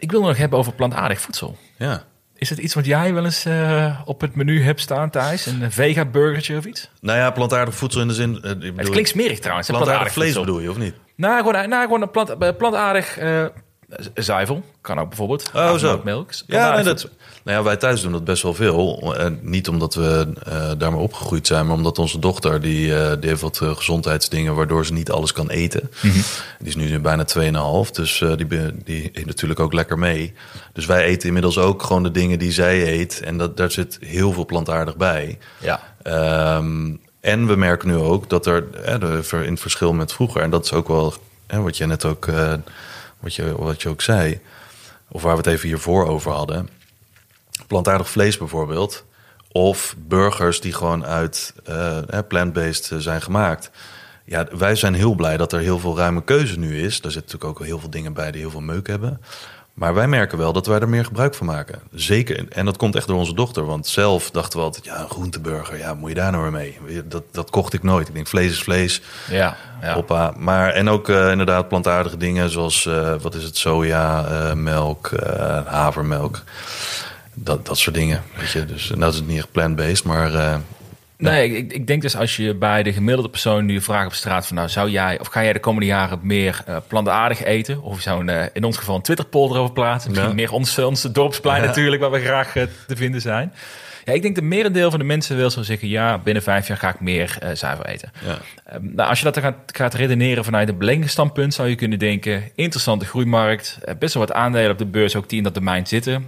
ik wil nog hebben over plantaardig voedsel. Ja. Is het iets wat jij wel eens eh, op het menu hebt staan, Thijs? Een vega-burgertje of iets? Nou ja, plantaardig voedsel in de zin. eh, Het klinkt smerig trouwens. plantaardig vlees voedsel. bedoel je, of niet? Nou, gewoon, nou, gewoon een plant, eh, plantaardig eh, zuivel. Kan ook bijvoorbeeld. Oh, zo. Melk. Ja, nee, dat, nou ja, wij thuis doen dat best wel veel. En niet omdat we eh daarmee opgegroeid zijn, maar omdat onze dochter, die, eh, die heeft wat eh, gezondheidsdingen waardoor ze niet alles kan eten. Die is nu bijna 2,5, dus die, die eet natuurlijk ook lekker mee. Dus wij eten inmiddels ook gewoon de dingen die zij eet. En dat, daar zit heel veel plantaardig bij. Ja. Ehm, en we merken nu ook dat er, in het verschil met vroeger, en dat is ook wel wat je net ook, wat, je, wat je ook zei, of waar we het even hiervoor over hadden. Plantaardig vlees bijvoorbeeld, of burgers die gewoon uit hè, plant-based eh, zijn gemaakt. Ja, wij zijn heel blij dat er heel veel ruime keuze nu is. Er zitten natuurlijk ook heel veel dingen bij die heel veel meuk hebben. Maar wij merken wel dat wij er meer gebruik van maken. Zeker. En dat komt echt door onze dochter. Want zelf dachten we altijd, ja, een groenteburger, ja, moet je daar nou weer mee? Dat, dat kocht ik nooit. Ik denk, vlees is vlees. Ja, ja. Hoppa. Maar, en ook eh, inderdaad plantaardige dingen zoals, eh, wat is het, soja, eh, melk, havermelk. Dat, dat soort dingen, weet je. Dus nou is het niet echt plant-based, maar Nee, ik, ik denk dus als je bij de gemiddelde persoon nu vraagt op straat van nou zou jij of ga jij de komende jaren meer uh, plantaardig eten of zo'n uh, in ons geval een Twitter poll erover plaatsen, misschien meer ons, onze dorpsplein natuurlijk waar we graag uh, te vinden zijn. Ja, ik denk dat merendeel van de mensen wil zo zeggen... ja, binnen vijf jaar ga ik meer zuivel eten. Ja. Um, nou, als je dat gaat, gaat redeneren vanuit een beleggingsstandpunt... zou je kunnen denken, interessante groeimarkt. Best wel wat aandelen op de beurs ook die in dat domein zitten.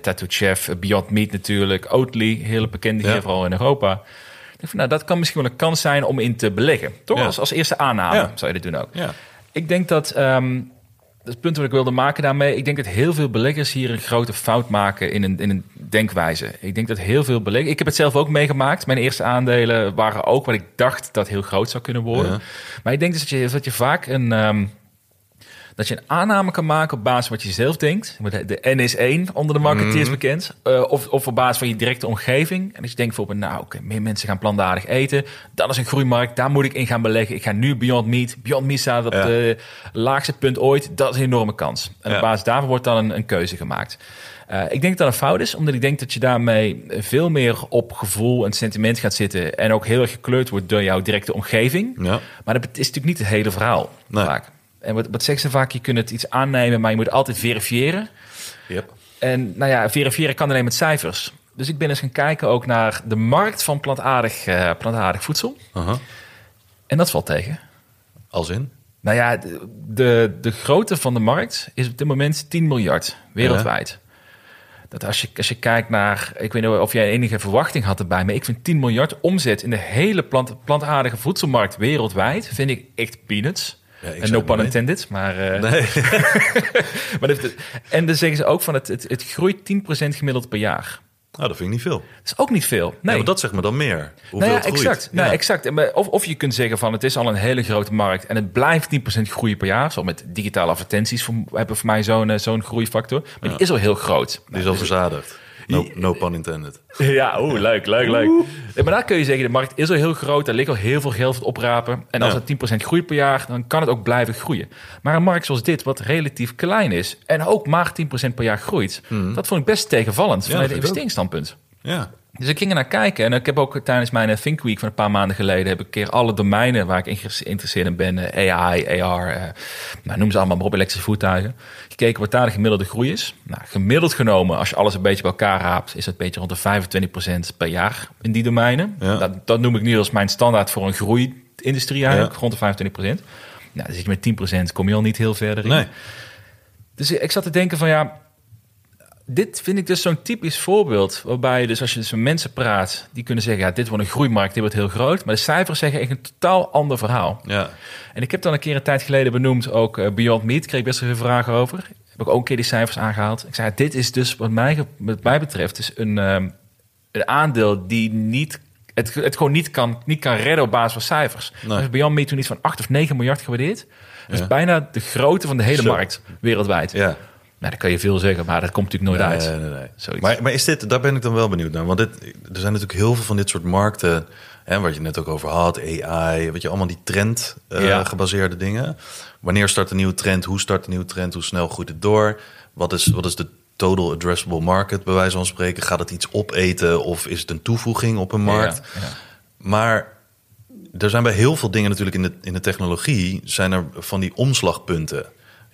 Tattoo Chef, Beyond Meat natuurlijk, Oatly, hele bekende hier, vooral in Europa. Ik van, nou, dat kan misschien wel een kans zijn om in te beleggen. Toch? Ja. Als, als eerste aanname zou je dit doen ook. Ik denk dat... Um, het punt wat ik wilde maken daarmee. Ik denk dat heel veel beleggers hier een grote fout maken in een, in een denkwijze. Ik denk dat heel veel beleggers. Ik heb het zelf ook meegemaakt. Mijn eerste aandelen waren ook wat ik dacht dat heel groot zou kunnen worden. Maar ik denk dus dat je, dat je vaak een. Um, dat je een aanname kan maken op basis van wat je zelf denkt. De NS1 onder de marketeers mm. bekend. Uh, of, of op basis van je directe omgeving. En als je denkt bijvoorbeeld, nou oké, okay, meer mensen gaan plantaardig eten. Dat is een groeimarkt, daar moet ik in gaan beleggen. Ik ga nu Beyond Meat. Beyond Meat staat op ja. de laagste punt ooit. Dat is een enorme kans. En ja. op basis daarvan wordt dan een, een keuze gemaakt. Uh, ik denk dat dat een fout is, omdat ik denk dat je daarmee veel meer op gevoel en sentiment gaat zitten. En ook heel erg gekleurd wordt door jouw directe omgeving. Ja. Maar dat is natuurlijk niet het hele verhaal nee. vaak. En wat, wat zeggen ze vaak? Je kunt het iets aannemen, maar je moet altijd verifiëren. Yep. En nou ja, verifiëren kan alleen met cijfers. Dus ik ben eens gaan kijken ook naar de markt van plantaardig, uh, plantaardig voedsel. Uh -huh. En dat valt tegen. Als in? Nou ja, de, de, de grootte van de markt is op dit moment 10 miljard wereldwijd. Dat als je, als je kijkt naar, ik weet niet of jij enige verwachting had erbij, maar ik vind 10 miljard omzet in de hele plant, plantaardige voedselmarkt wereldwijd, vind ik echt peanuts. En no pun intended, maar... Uh, nee. maar het, en dan zeggen ze ook van het, het, het groeit 10% gemiddeld per jaar. Nou, dat vind ik niet veel. Dat is ook niet veel. Nee, maar dat zegt me dan meer. Hoeveel nou ja, het exact. Nou, exact. Of, of je kunt zeggen van het is al een hele grote markt en het blijft 10% groeien per jaar. Zo met digitale advertenties voor, hebben voor mij zo'n zo'n groeifactor. Maar die is al heel groot. Die is al verzadigd. No, no pun intended. Ja, oeh, leuk, leuk, leuk. maar daar kun je zeggen, de markt is al heel groot. Er ligt al heel veel geld voor het oprapen. En als ja. het 10% groeit per jaar, dan kan het ook blijven groeien. Maar een markt zoals dit, wat relatief klein is... en ook maar 10% per jaar groeit... Mm. dat vond ik best tegenvallend vanuit ja, investeringsstandpunt. Ja. Dus ik ging er naar kijken. En ik heb ook tijdens mijn Think Week van een paar maanden geleden... heb ik een keer alle domeinen waar ik geïnteresseerd in ben... AI, AR, uh, nou, noem ze allemaal maar op, elektrische voertuigen... gekeken wat daar de gemiddelde groei is. Nou, gemiddeld genomen, als je alles een beetje bij elkaar raapt... is het een beetje rond de 25% per jaar in die domeinen. Ja. Dat, dat, noem ik nu als mijn standaard voor een groeiindustrie eigenlijk, ja. rond de 25%. Nou, dan zit je met 10%, kom je al niet heel verder in. Nee. Dus ik zat te denken van ja dit vind ik dus zo'n typisch voorbeeld. Waarbij je dus als je dus met mensen praat, die kunnen zeggen: ja, dit wordt een groeimarkt, dit wordt heel groot. Maar de cijfers zeggen echt een totaal ander verhaal. Ja. En ik heb dan een keer een tijd geleden benoemd, ook uh, Beyond Meat, kreeg ik best wel veel vragen over. Heb ik ook een keer die cijfers aangehaald. Ik zei: dit is dus wat mij, wat mij betreft, is een, um, een aandeel die niet. Het, het gewoon niet kan, niet kan redden op basis van cijfers. Nee. Dus Beyond Meat toen iets van 8 of 9 miljard gewaardeerd. Dat ja. is bijna de grootte van de hele Zo. markt wereldwijd. Ja. Nou, dan kan je veel zeggen, maar dat komt natuurlijk nooit nee, uit. Nee, nee. Maar, maar is dit, daar ben ik dan wel benieuwd naar. Want dit, er zijn natuurlijk heel veel van dit soort markten, hè, waar je net ook over had, AI, weet je, allemaal die trend uh, ja. gebaseerde dingen. Wanneer start een nieuwe trend? Hoe start een nieuwe trend? Hoe snel groeit het door? Wat is, wat is de total addressable market, bij wijze van spreken? Gaat het iets opeten of is het een toevoeging op een markt? Ja, ja. Maar er zijn bij heel veel dingen natuurlijk in de, in de technologie, zijn er van die omslagpunten.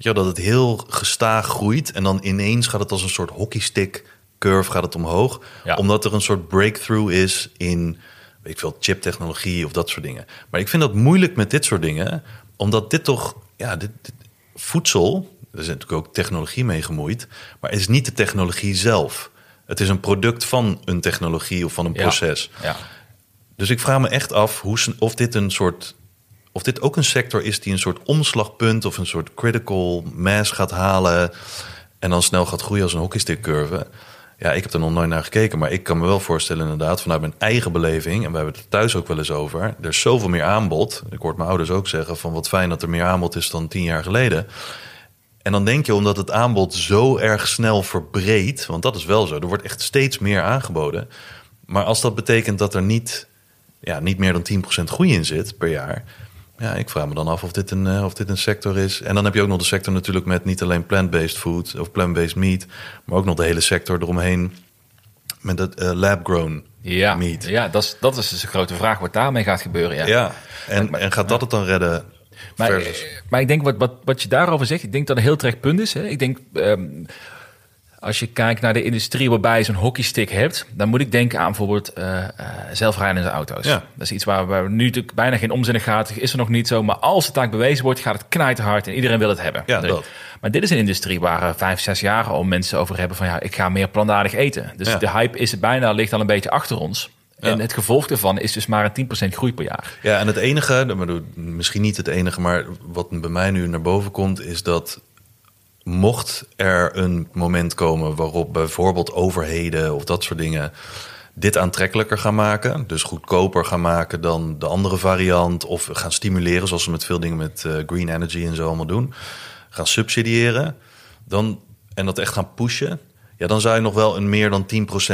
Je, dat het heel gestaag groeit en dan ineens gaat het als een soort hockeystick curve gaat het omhoog. Ja. Omdat er een soort breakthrough is in weet ik veel, chiptechnologie of dat soort dingen. Maar ik vind dat moeilijk met dit soort dingen, omdat dit toch, ja, dit, dit voedsel, er is natuurlijk ook technologie mee gemoeid, maar het is niet de technologie zelf. Het is een product van een technologie of van een proces. Ja. Ja. Dus ik vraag me echt af hoe, of dit een soort of dit ook een sector is die een soort omslagpunt of een soort critical mass gaat halen en dan snel gaat groeien als een hockeystick curve. Ja, ik heb er nog nooit naar gekeken, maar ik kan me wel voorstellen inderdaad vanuit mijn eigen beleving, en we hebben het thuis ook wel eens over, er is zoveel meer aanbod. Ik hoor mijn ouders ook zeggen van wat fijn dat er meer aanbod is dan tien jaar geleden. En dan denk je, omdat het aanbod zo erg snel verbreedt, want dat is wel zo, er wordt echt steeds meer aangeboden. Maar als dat betekent dat er niet, ja, niet meer dan 10% groei in zit per jaar, ja, ik vraag me dan af of dit, een, uh, of dit een sector is. En dan heb je ook nog de sector natuurlijk met niet alleen plant-based food of plant-based meat, maar ook nog de hele sector eromheen met het uh, lab-grown Ja, Niet. ja dat, is, dat is dus een grote vraag wat daarmee gaat gebeuren. Ja. Ja, en, en gaat dat het dan redden? Maar, Versus- eh, maar ik denk wat, wat, wat je daarover zegt, ik denk dat een heel terecht punt is. Hè. Ik denk, ehm, als je kijkt naar de industrie waarbij je zo'n hockeystick hebt, dan moet ik denken aan bijvoorbeeld eh, zelfrijdende auto's. Ja. Dat is iets waar, waar nu natuurlijk bijna geen omzin in gaat. Is er nog niet zo. Maar als het taak bewezen wordt, gaat het knijterhard en iedereen wil het hebben. Ja, Dus- dat. Maar dit is een industrie waar eh, vijf, zes jaar al mensen over hebben van ja, ik ga meer plantaardig eten. Dus Ja. de hype is het bijna, ligt al een beetje achter ons. En Ja. het gevolg daarvan is dus maar een 10% groei per jaar. Ja, en het enige, misschien niet het enige, maar wat bij mij nu naar boven komt, is dat mocht er een moment komen waarop bijvoorbeeld overheden of dat soort dingen dit aantrekkelijker gaan maken, dus goedkoper gaan maken dan de andere variant, of gaan stimuleren, zoals ze met veel dingen met eh, green energy en zo allemaal doen, gaan subsidiëren, dan, en dat echt gaan pushen, ja, dan zou je nog wel een meer dan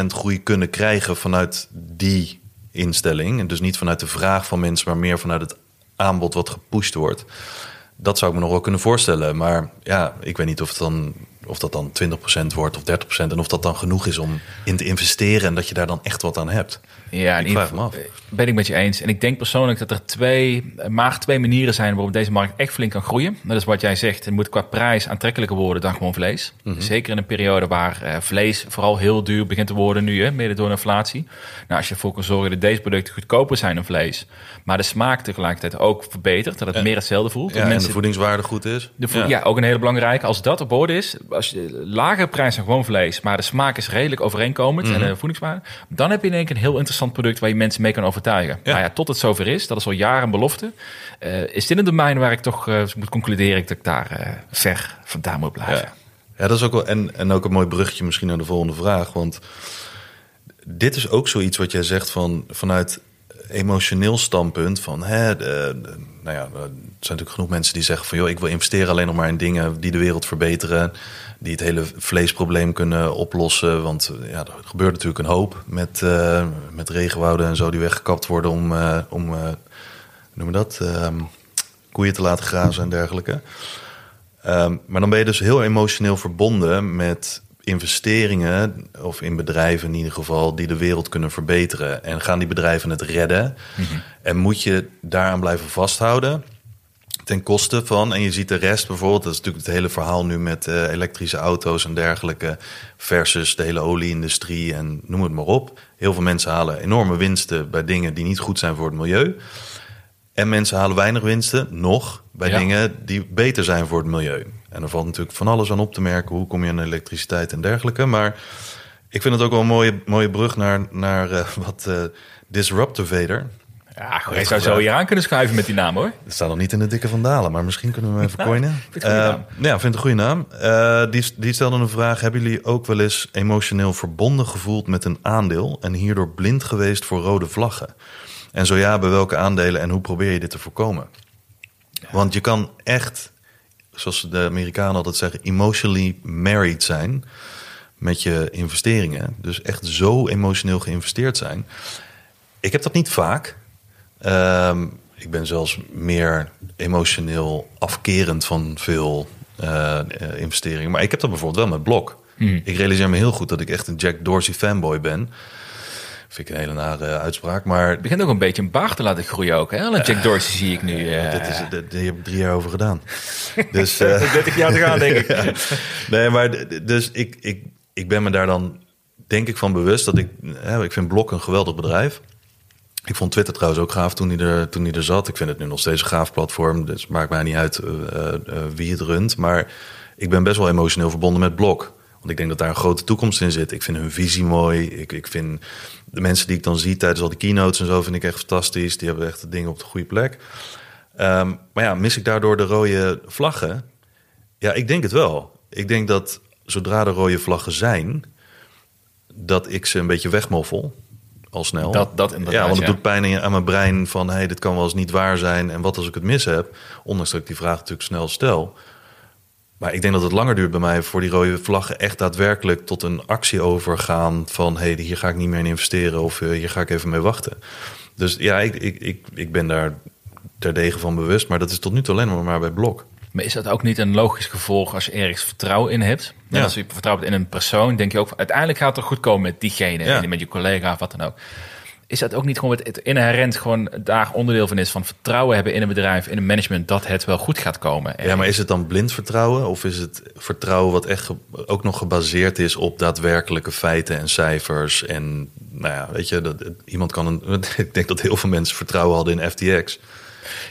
10% groei kunnen krijgen vanuit die instelling. En dus niet vanuit de vraag van mensen, maar meer vanuit het aanbod wat gepusht wordt. Dat zou ik me nog wel kunnen voorstellen. Maar ja, ik weet niet of, het dan, of dat dan 20% wordt of 30%. En of dat dan genoeg is om in te investeren en dat je daar dan echt wat aan hebt. Ja, Ik vraag me af. Ben ik met je eens. En ik denk persoonlijk dat er twee, maar twee manieren zijn waarop deze markt echt flink kan groeien. Dat is wat jij zegt. Het moet qua prijs aantrekkelijker worden dan gewoon vlees. Mhm. Zeker in een periode waar eh, vlees vooral heel duur begint te worden nu, hè, mede door inflatie. Nou, als je ervoor kan zorgen dat deze producten goedkoper zijn dan vlees, maar de smaak tegelijkertijd ook verbetert, dat het meer hetzelfde voelt. Ja, en mensen de voedingswaarde goed is. de ja. ook een hele belangrijke. Als dat op orde is, als je lagere prijs dan gewoon vlees, maar de smaak is redelijk overeenkomend Mhm. en de voedingswaarde, dan heb je in één keer een heel interessant product waar je mensen mee kan overtuigen. Ja. Nou ja, tot het zover is, dat is al jaren een belofte, eh, is dit een domein waar ik toch eh, moet concluderen dat ik daar eh, ver vandaan moet blijven. Ja. ja, dat is ook wel. En, en ook een mooi bruggetje misschien naar de volgende vraag. Want dit is ook zoiets wat jij zegt van vanuit emotioneel standpunt. Van hè, de- nou ja, er zijn natuurlijk genoeg mensen die zeggen van joh, ik wil investeren alleen nog maar in dingen die de wereld verbeteren. Die het hele vleesprobleem kunnen oplossen. Want ja, er gebeurt natuurlijk een hoop met, eh, met regenwouden en zo die weggekapt worden om, eh, om eh, we dat? Ehm, koeien te laten grazen en dergelijke. Ehm, maar dan ben je dus heel emotioneel verbonden met investeringen, of in bedrijven in ieder geval, die de wereld kunnen verbeteren. En gaan die bedrijven het redden? En moet je daaraan blijven vasthouden? Ten koste van, en je ziet de rest bijvoorbeeld, dat is natuurlijk het hele verhaal nu met eh, elektrische auto's en dergelijke, versus de hele olieindustrie en noem het maar op. Heel veel mensen halen enorme winsten bij dingen die niet goed zijn voor het milieu. En mensen halen weinig winsten, nog, bij Ja. dingen die beter zijn voor het milieu. En er valt natuurlijk van alles aan op te merken. Hoe kom je aan elektriciteit en dergelijke. Maar ik vind het ook wel een mooie, mooie brug naar, naar eh, wat Disruptor Vader. Ja, goed, je zou zo hier aan kunnen schuiven met die naam hoor. Het staat nog niet in de dikke vandalen, maar misschien kunnen we hem even coinen. vind een goede Eh, ja, ik vind het een goede naam. Die, die stelde een vraag. Hebben jullie ook wel eens emotioneel verbonden gevoeld met een aandeel... en hierdoor blind geweest voor rode vlaggen? En zo ja, bij welke aandelen en hoe probeer je dit te voorkomen? Want je kan echt, zoals de Amerikanen altijd zeggen... emotionally married zijn met je investeringen. Dus echt zo emotioneel geïnvesteerd zijn. Ik heb dat niet vaak. Ehm, ik ben zelfs meer emotioneel afkerend van veel eh, eh, investeringen. Maar ik heb dat bijvoorbeeld wel met Blok. Ik realiseer me heel goed dat ik echt een Jack Dorsey fanboy ben. Vind ik een hele nare uitspraak. Maar Het begint ook een beetje een baard te laten groeien ook. Hè? Een Jack Dorsey zie ik nu. eh dit is, dit, hier heb ik drie jaar over gedaan. Dus, eh, 30 jaar te gaan, denk ik. nee, maar dus ik, ik, ik ben me daar dan denk ik van bewust dat ik, hè, ik vind Blok een geweldig bedrijf. Ik vond Twitter trouwens ook gaaf toen hij er, toen hij er zat. Ik vind het nu nog steeds een gaaf platform. Dus het maakt mij niet uit eh, eh, eh, wie het runt. Maar ik ben best wel emotioneel verbonden met Blok. Want ik denk dat daar een grote toekomst in zit. Ik vind hun visie mooi. Ik, ik vind de mensen die ik dan zie tijdens al die keynotes en zo... vind ik echt fantastisch. Die hebben echt de dingen op de goede plek. Ehm, maar ja, mis ik daardoor de rode vlaggen? Ja, ik denk het wel. Ik denk dat zodra de rode vlaggen zijn... dat ik ze een beetje wegmoffel. Al snel. Dat- dat Ja, want het ja. doet pijn in- aan mijn brein van... hey, dit kan wel eens niet waar zijn. En wat als ik het mis heb? Ondanks dat ik die vraag natuurlijk snel stel. Maar ik denk dat het langer duurt bij mij... voor die rode vlaggen echt daadwerkelijk tot een actie overgaan... van hey, hier ga ik niet meer in investeren... of eh, hier ga ik even mee wachten. Dus ja, ik, ik, ik, ik ben daar terdege van bewust. Maar dat is tot nu toe alleen maar, maar bij Blok. Maar is dat ook niet een logisch gevolg als je ergens vertrouwen in hebt? En Ja. als je vertrouwt in een persoon, denk je ook... uiteindelijk gaat het toch goed komen met diegene, Ja. en met je collega of wat dan ook. Is dat ook niet gewoon het, het inherent gewoon daar onderdeel van is... van vertrouwen hebben in een bedrijf, in een management... dat het wel goed gaat komen? Ja, maar is het dan blind vertrouwen? Of is het vertrouwen wat echt ook nog gebaseerd is op daadwerkelijke feiten en cijfers? En nou ja, weet je, dat, iemand kan een. Ik denk dat heel veel mensen vertrouwen hadden in FTX.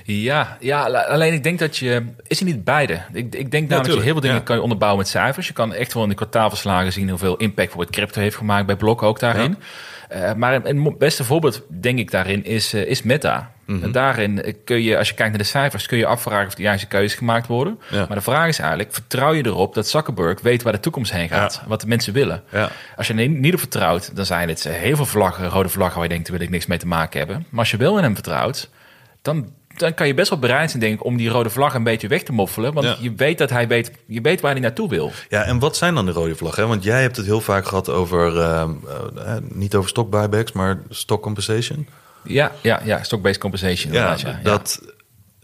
Ja, ja, alleen ik denk dat je... Is er niet beide? Ik, ik denk namelijk dat je heel veel dingen ja. kan je onderbouwen met cijfers. Je kan echt wel in de kwartaalverslagen zien hoeveel impact bijvoorbeeld crypto heeft gemaakt bij Blok ook daarin. Eh, maar een, een mo- beste voorbeeld, denk ik, daarin is, eh, is Meta. Mhm. En daarin eh, kun je, als je kijkt naar de cijfers, kun je afvragen of de juiste keuzes gemaakt worden. Ja. Maar de vraag is eigenlijk, vertrouw je erop dat Zuckerberg weet waar de toekomst heen gaat? Wat de mensen willen? Ja. Als je er niet op vertrouwt, dan zijn het heel veel vlaggen, rode vlaggen waar je denkt, daar wil ik niks mee te maken hebben. Maar als je wel in hem vertrouwt, dan, dan kan je best wel bereid zijn, denk ik, om die rode vlag een beetje weg te moffelen. Want Ja. je weet dat hij weet, je weet waar hij naartoe wil. Ja, en wat zijn dan de rode vlaggen? Want jij hebt het heel vaak gehad over, eh, eh, niet over stock buybacks, maar stock compensation. Ja, ja, ja, stock-based compensation. Ja, ja. dat,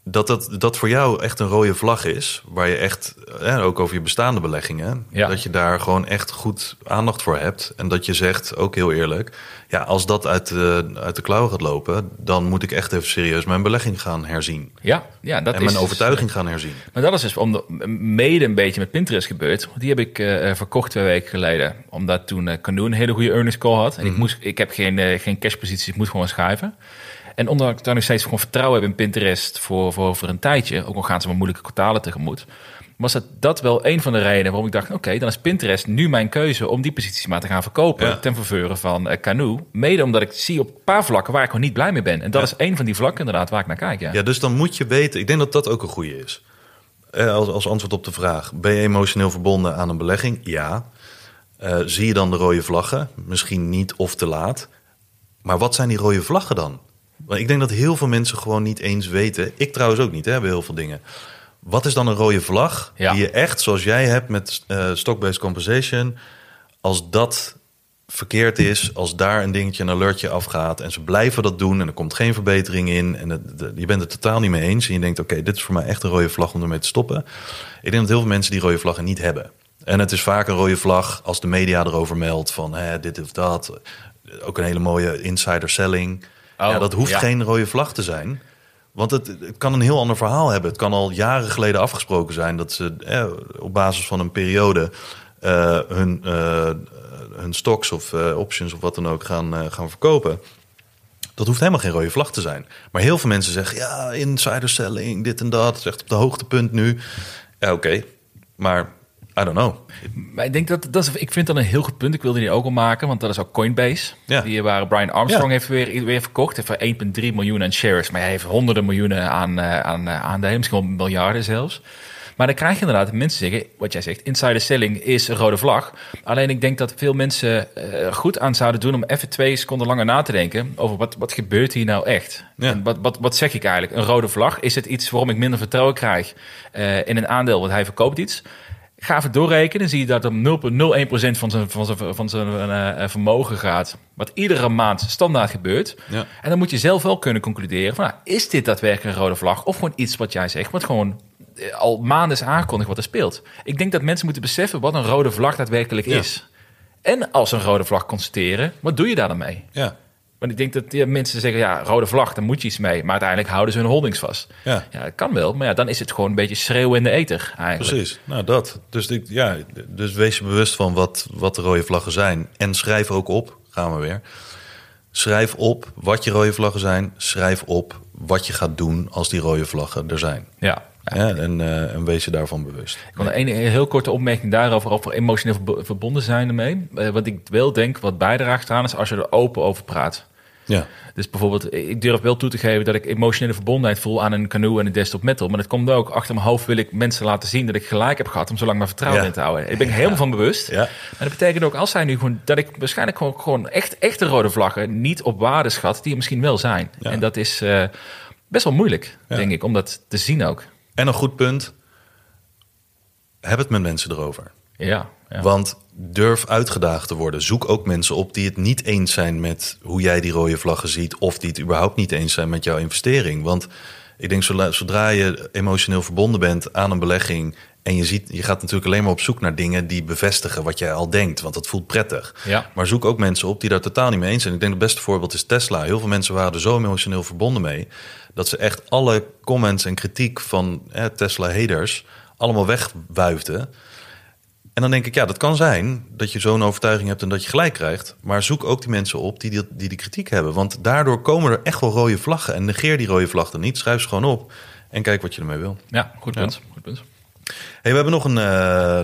dat, dat dat voor jou echt een rode vlag is. Waar je echt, eh, ook over je bestaande beleggingen, Ja. dat je daar gewoon echt goed aandacht voor hebt. En dat je zegt, ook heel eerlijk, ja, als dat uit de, uit de klauw gaat lopen, dan moet ik echt even serieus mijn belegging gaan herzien. Ja, ja, dat en is mijn dus- overtuiging gaan herzien. Maar dat is dus om de, mede een beetje met Pinterest gebeurd. Die heb ik eh, eh, verkocht twee weken geleden. Omdat toen eh Canoe een hele goede earnings call had. En ik, moest, ik heb geen, eh, geen cashpositie, ik moet gewoon schrijven. En ondanks dat ik daar nog steeds gewoon vertrouwen heb in Pinterest voor, voor, voor een tijdje. Ook al gaan ze maar moeilijke kwartalen tegemoet. Was dat, dat wel een van de redenen waarom ik dacht... oké, dan is Pinterest nu mijn keuze om die posities maar te gaan verkopen... Ja. ten faveur van eh, Canoe. Mede omdat ik zie op een paar vlakken waar ik gewoon niet blij mee ben. En dat Ja. is een van die vlakken inderdaad waar ik naar kijk. Ja. Ja, dus dan moet je weten. Ik denk dat dat ook een goede is. Eh, als, als antwoord op de vraag: ben je emotioneel verbonden aan een belegging? Ja. Eh, zie je dan de rode vlaggen? Misschien niet of te laat. Maar wat zijn die rode vlaggen dan? Want ik denk dat heel veel mensen gewoon niet eens weten. Ik trouwens ook niet, hè, bij heel veel dingen. Wat is dan een rode vlag Ja. die je echt, zoals jij hebt met eh stock-based compensation, als dat verkeerd is, als daar een dingetje, een alertje afgaat en ze blijven dat doen en er komt geen verbetering in en het, de- je bent het totaal niet mee eens en je denkt, oké, dit is voor mij echt een rode vlag om ermee te stoppen. Ik denk dat heel veel mensen die rode vlaggen niet hebben. En het is vaak een rode vlag als de media erover meldt van hè, dit of dat. Ook een hele mooie insider selling. Oh, ja, dat hoeft ja. geen rode vlag te zijn. Want het, het kan een heel ander verhaal hebben. Het kan al jaren geleden afgesproken zijn dat ze eh, op basis van een periode eh, hun, eh, hun stocks of eh, options of wat dan ook gaan, gaan verkopen. Dat hoeft helemaal geen rode vlag te zijn. Maar heel veel mensen zeggen, ja, insider selling, dit en dat. Het is echt op de hoogtepunt nu. Ja, oké. Maar I don't know. Maar ik denk dat, dat is, ik vind dat een heel goed punt. Ik wilde die ook al maken, want dat is ook Coinbase. Ja. Die waar Brian Armstrong Ja. heeft weer, weer verkocht. Heeft voor 1,3 miljoen aan shares. Maar hij heeft honderden miljoenen aan, eh, aan eh, aandelen. Misschien wel miljarden zelfs. Maar dan krijg je inderdaad mensen zeggen, wat jij zegt, insider selling is een rode vlag. Alleen ik denk dat veel mensen eh, goed aan zouden doen om even twee seconden langer na te denken over wat, wat gebeurt hier nou echt? Ja. En wat, wat, wat zeg ik eigenlijk? Een rode vlag? Is het iets waarom ik minder vertrouwen krijg eh, in een aandeel, want hij verkoopt iets? Ga even doorrekenen, zie je dat om 0,01% van zijn, van zijn, van zijn eh, vermogen gaat. Wat iedere maand standaard gebeurt. Ja. En dan moet je zelf wel kunnen concluderen van, nou, is dit daadwerkelijk een rode vlag? Of gewoon iets wat jij zegt, wat gewoon eh, al maanden is aangekondigd wat er speelt. Ik denk dat mensen moeten beseffen wat een rode vlag daadwerkelijk Ja. is. En als een rode vlag constateren, wat doe je daar dan mee? Ja, Want ik denk dat ja, mensen zeggen, ja, rode vlag, daar moet je iets mee. Maar uiteindelijk houden ze hun holdings vast. ja. Ja, dat kan wel, maar ja, dan is het gewoon een beetje schreeuwen in de eter eigenlijk. Precies, nou dat. Dus, ik, ja, dus wees je bewust van wat, wat de rode vlaggen zijn. En schrijf ook op, gaan we weer. Schrijf op wat je rode vlaggen zijn. Schrijf op wat je gaat doen als die rode vlaggen er zijn. Ja. Ja, en, eh, en wees je daarvan bewust. Ik wil een heel korte opmerking daarover, over emotioneel verbo- verbonden zijn ermee. Eh, wat ik wel denk, wat bijdraagt eraan, is als je er open over praat. Ja, Dus bijvoorbeeld, ik durf wel toe te geven dat ik emotionele verbondenheid voel aan een canoe en een desktop metal. Maar dat komt ook achter mijn hoofd wil ik mensen laten zien dat ik gelijk heb gehad om zo lang mijn vertrouwen Ja. in te houden. Ik ben helemaal van bewust. Ja. Maar dat betekent ook als zij nu gewoon dat ik waarschijnlijk gewoon, gewoon echt echte rode vlaggen niet op waarde schat die er misschien wel zijn. Ja. En dat is eh, best wel moeilijk, denk ik, om dat te zien ook. en een goed punt. Heb het met mensen erover. Ja. ja. Want durf uitgedaagd te worden. Zoek ook mensen op die het niet eens zijn met hoe jij die rode vlaggen ziet. Of die het überhaupt niet eens zijn met jouw investering. Want Ik denk zodra, je emotioneel verbonden bent aan een belegging en je ziet, je gaat natuurlijk alleen maar op zoek naar dingen die bevestigen wat jij al denkt, want dat voelt prettig. Ja. Maar zoek ook mensen op die daar totaal niet mee eens zijn. Ik denk het beste voorbeeld is Tesla. Heel veel mensen waren er zo emotioneel verbonden mee dat ze echt alle comments en kritiek van Tesla-haters allemaal wegwuifden. En dan denk ik, ja, dat kan zijn dat je zo'n overtuiging hebt en dat je gelijk krijgt. Maar zoek ook die mensen op die die, die, die kritiek hebben. Want daardoor komen er echt wel rode vlaggen. En negeer die rode vlag dan niet. Schrijf ze gewoon op en kijk wat je ermee wil. Ja, goed punt. Goed punt. Hey, we hebben nog een uh,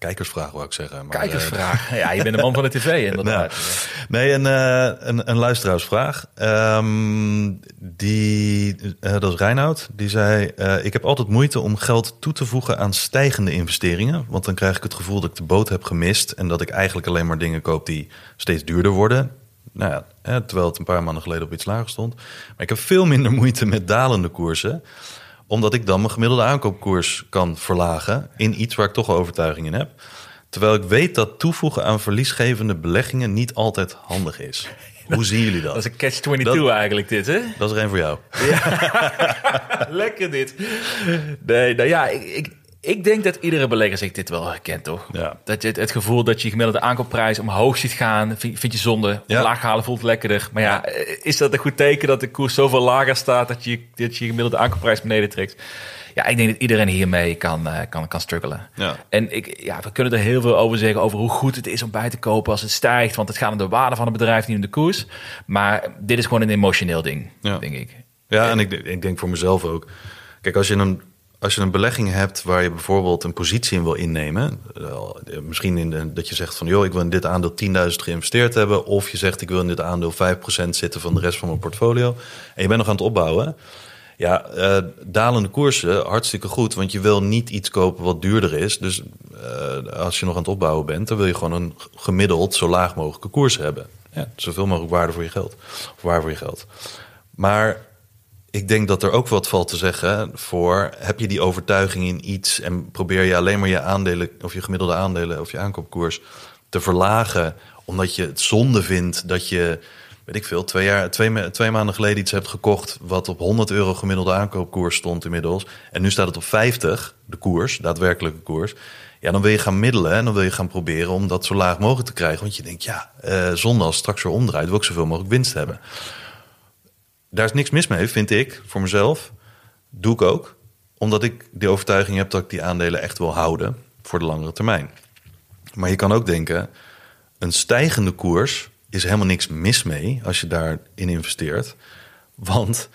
kijkersvraag, wou ik zeggen. Maar, kijkersvraag. Uh, ja, je bent de man van de tv, inderdaad. nee, een, uh, een, een luisteraarsvraag. Um, die, dat is Reinoud. Die zei, ik heb altijd moeite om geld toe te voegen aan stijgende investeringen. Want dan krijg ik het gevoel dat ik de boot heb gemist. En dat ik eigenlijk alleen maar dingen koop die steeds duurder worden. Nou ja, terwijl het een paar maanden geleden op iets lager stond. Maar ik heb veel minder moeite met dalende koersen omdat ik dan mijn gemiddelde aankoopkoers kan verlagen in iets waar ik toch een overtuiging in heb. Terwijl ik weet dat toevoegen aan verliesgevende beleggingen niet altijd handig is. Hoe zien jullie dat? Dat is een catch-22 eigenlijk dit, hè? Dat is er een voor jou. Ja. Lekker dit. Nee, nou ja, ik, ik, ik denk dat iedere belegger zich dit wel herkent, toch? Ja. Dat je het, het, gevoel dat je gemiddelde aankoopprijs omhoog ziet gaan, vind, vind je zonde. Ja. Laag halen voelt lekkerder. Maar ja, is dat een goed teken dat de koers zoveel lager staat dat je, dat je gemiddelde aankoopprijs beneden trekt? Ja, ik denk dat iedereen hiermee kan, uh, kan, kan struggelen. Ja. En ik, ja, we kunnen er heel veel over zeggen over hoe goed het is om bij te kopen als het stijgt. Want het gaat om de waarde van het bedrijf, niet om de koers. Maar dit is gewoon een emotioneel ding, denk ik. Ja, en ik, ik denk voor mezelf ook. Kijk, als je een, als je een belegging hebt waar je bijvoorbeeld een positie in wil innemen. eh, Misschien in de, dat je zegt van joh, ik wil in dit aandeel 10.000 geïnvesteerd hebben. Of je zegt ik wil in dit aandeel 5% zitten van de rest van mijn portfolio. En je bent nog aan het opbouwen. Ja, eh, dalende koersen, hartstikke goed. Want je wil niet iets kopen wat duurder is. Dus eh, als je nog aan het opbouwen bent, dan wil je gewoon een gemiddeld zo laag mogelijke koers hebben. Ja, zoveel mogelijk waarde voor je geld. Of waar voor je geld. Maar ik denk dat er ook wat valt te zeggen voor heb je die overtuiging in iets en probeer je alleen maar je aandelen of je gemiddelde aandelen of je aankoopkoers te verlagen omdat je het zonde vindt dat je weet ik veel twee jaar twee, ma- twee maanden geleden iets hebt gekocht wat op 100 euro gemiddelde aankoopkoers stond inmiddels en nu staat het op 50 de koers daadwerkelijke koers. Ja dan wil je gaan middelen en dan wil je gaan proberen om dat zo laag mogelijk te krijgen want je denkt ja eh, zonde als straks weer omdraait wil ik zoveel mogelijk winst hebben daar is niks mis mee, vind ik, voor mezelf. Doe ik ook. Omdat ik die overtuiging heb dat ik die aandelen echt wil houden voor de langere termijn. Maar je kan ook denken, een stijgende koers is helemaal niks mis mee als je daarin investeert. Want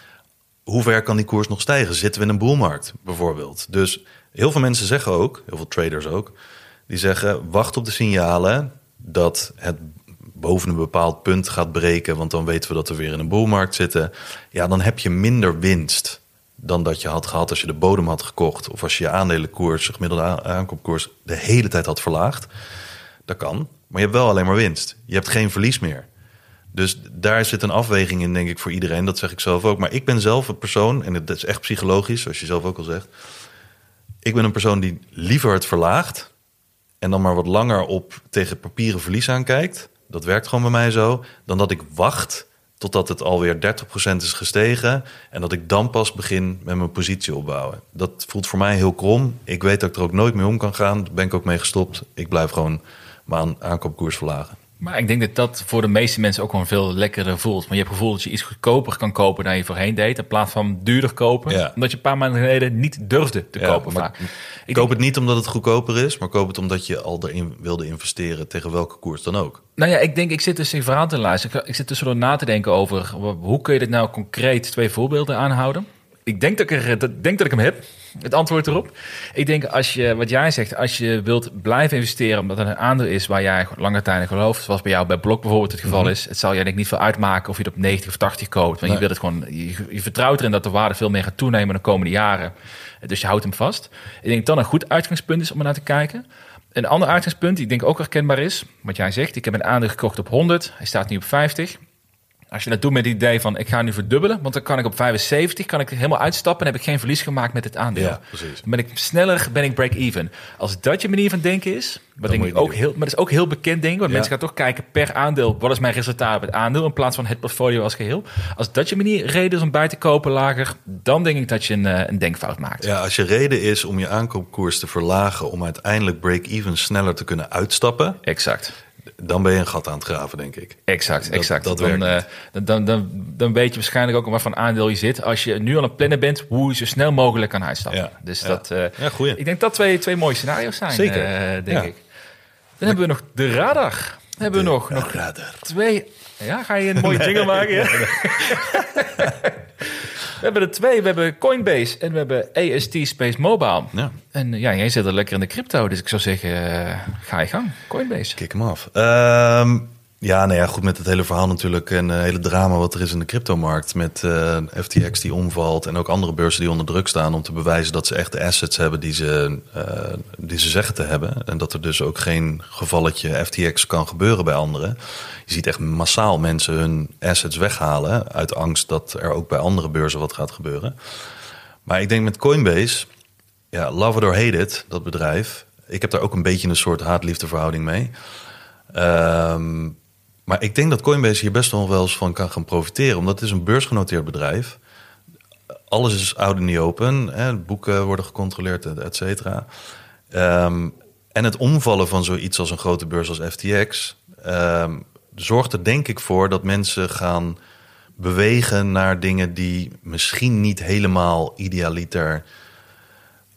hoe ver kan die koers nog stijgen? Zitten we in een boelmarkt bijvoorbeeld? Dus heel veel mensen zeggen ook, heel veel traders ook, die zeggen wacht op de signalen dat het boven een bepaald punt gaat breken, want dan weten we dat we weer in een boelmarkt zitten. Ja, dan heb je minder winst dan dat je had gehad als je de bodem had gekocht of als je je aandelenkoers, gemiddelde aankoopkoers, de hele tijd had verlaagd. Dat kan, maar je hebt wel alleen maar winst. Je hebt geen verlies meer. Dus daar zit een afweging in, denk ik, voor iedereen. Dat zeg ik zelf ook. Maar ik ben zelf een persoon, en het is echt psychologisch, zoals je zelf ook al zegt. Ik ben een persoon die liever het verlaagt en dan maar wat langer op tegen papieren verlies aankijkt. Dat werkt gewoon bij mij zo. Dan dat ik wacht totdat het alweer 30% is gestegen. En dat ik dan pas begin met mijn positie opbouwen. Dat voelt voor mij heel krom. Ik weet dat ik er ook nooit mee om kan gaan. Daar ben ik ook mee gestopt. Ik blijf gewoon mijn aan- aankoopkoers verlagen. Maar ik denk dat dat voor de meeste mensen ook gewoon veel lekkerder voelt. Maar je hebt het gevoel dat je iets goedkoper kan kopen dan je voorheen deed. In plaats van duurder kopen. Ja. Omdat je een paar maanden geleden niet durfde te Ja, kopen. maar vaak. Ik koop het niet omdat het goedkoper is, maar koop het omdat je al erin wilde investeren tegen welke koers dan ook. Nou ja, ik denk, ik zit dus in verhaal te luisteren. Ik, ik zit tussendoor na te denken over hoe kun je dit nou concreet twee voorbeelden aanhouden. Ik denk dat ik, er, dat, denk dat ik hem heb, het antwoord erop. Ik denk als je, wat jij zegt, als je wilt blijven investeren, omdat het een aandeel is waar jij lange tijd in gelooft, zoals bij jou bij Blok bijvoorbeeld het geval is, het zal jij denk ik niet veel uitmaken of je het op 90 of 80 koopt. Want Nee. je wilt het gewoon, je, je vertrouwt erin dat de waarde veel meer gaat toenemen de komende jaren. Dus je houdt hem vast. Ik denk dat dat een goed uitgangspunt is om er naar te kijken. Een ander uitgangspunt, die ik denk ook herkenbaar is, wat jij zegt. Ik heb een aandeel gekocht op 100, hij staat nu op 50. Als je dat doet met het idee van ik ga nu verdubbelen, want dan kan ik op 75 kan ik helemaal uitstappen en heb ik geen verlies gemaakt met het aandeel. Ja, precies. Dan ben ik sneller, ben ik break-even. Als dat je manier van denken is, wat denk ik ook heel, maar dat is ook heel bekend ik, want Ja. mensen gaan toch kijken per aandeel, wat is mijn resultaat op het aandeel in plaats van het portfolio als geheel. Als dat je manier reden is om bij te kopen lager, dan denk ik dat je een, eh, een denkfout maakt. Ja, als je reden is om je aankoopkoers te verlagen om uiteindelijk break-even sneller te kunnen uitstappen, Exact. Dan ben je een gat aan het graven, denk ik. Exact, Dat- exact. dat dan, eh, dan, dan, dan, weet je waarschijnlijk ook voor aandeel je zit. Als je nu al een plannen bent, hoe je zo snel mogelijk kan uitstappen. Ja, Dus ja. dat, eh, Ja, goeie. ik denk dat twee, twee mooie scenario's zijn, Zeker. eh, denk Ja. ik. Dan hebben we nog de radar. Dan hebben we nog, nog Radar. twee... Ja, ga je een mooie jingle maken? We hebben er twee. We hebben Coinbase en we hebben AST Space Mobile. Ja. En eh, ja, jij zit er lekker in de crypto. Dus ik zou zeggen, eh, ga je gang. Coinbase. Kick hem af. Ehm, ja, nou ja, goed met het hele verhaal natuurlijk en het hele drama wat er is in de cryptomarkt met eh, FTX die omvalt en ook andere beurzen die onder druk staan om te bewijzen dat ze echt de assets hebben die ze, eh, die ze zeggen te hebben en dat er dus ook geen gevalletje FTX kan gebeuren bij anderen. Je ziet echt massaal mensen hun assets weghalen uit angst dat er ook bij andere beurzen wat gaat gebeuren. Maar ik denk met Coinbase, ja, love it, dat bedrijf. Ik heb daar ook een beetje een soort haat-liefde verhouding mee. Ehm, maar ik denk dat Coinbase hier best wel wel eens van kan gaan profiteren. Omdat het is een beursgenoteerd bedrijf. Alles is out in the open. Hè, boeken worden gecontroleerd, et cetera. Ehm, en het omvallen van zoiets als een grote beurs als FTX... ehm, zorgt er denk ik voor dat mensen gaan bewegen naar dingen die misschien niet helemaal idealiter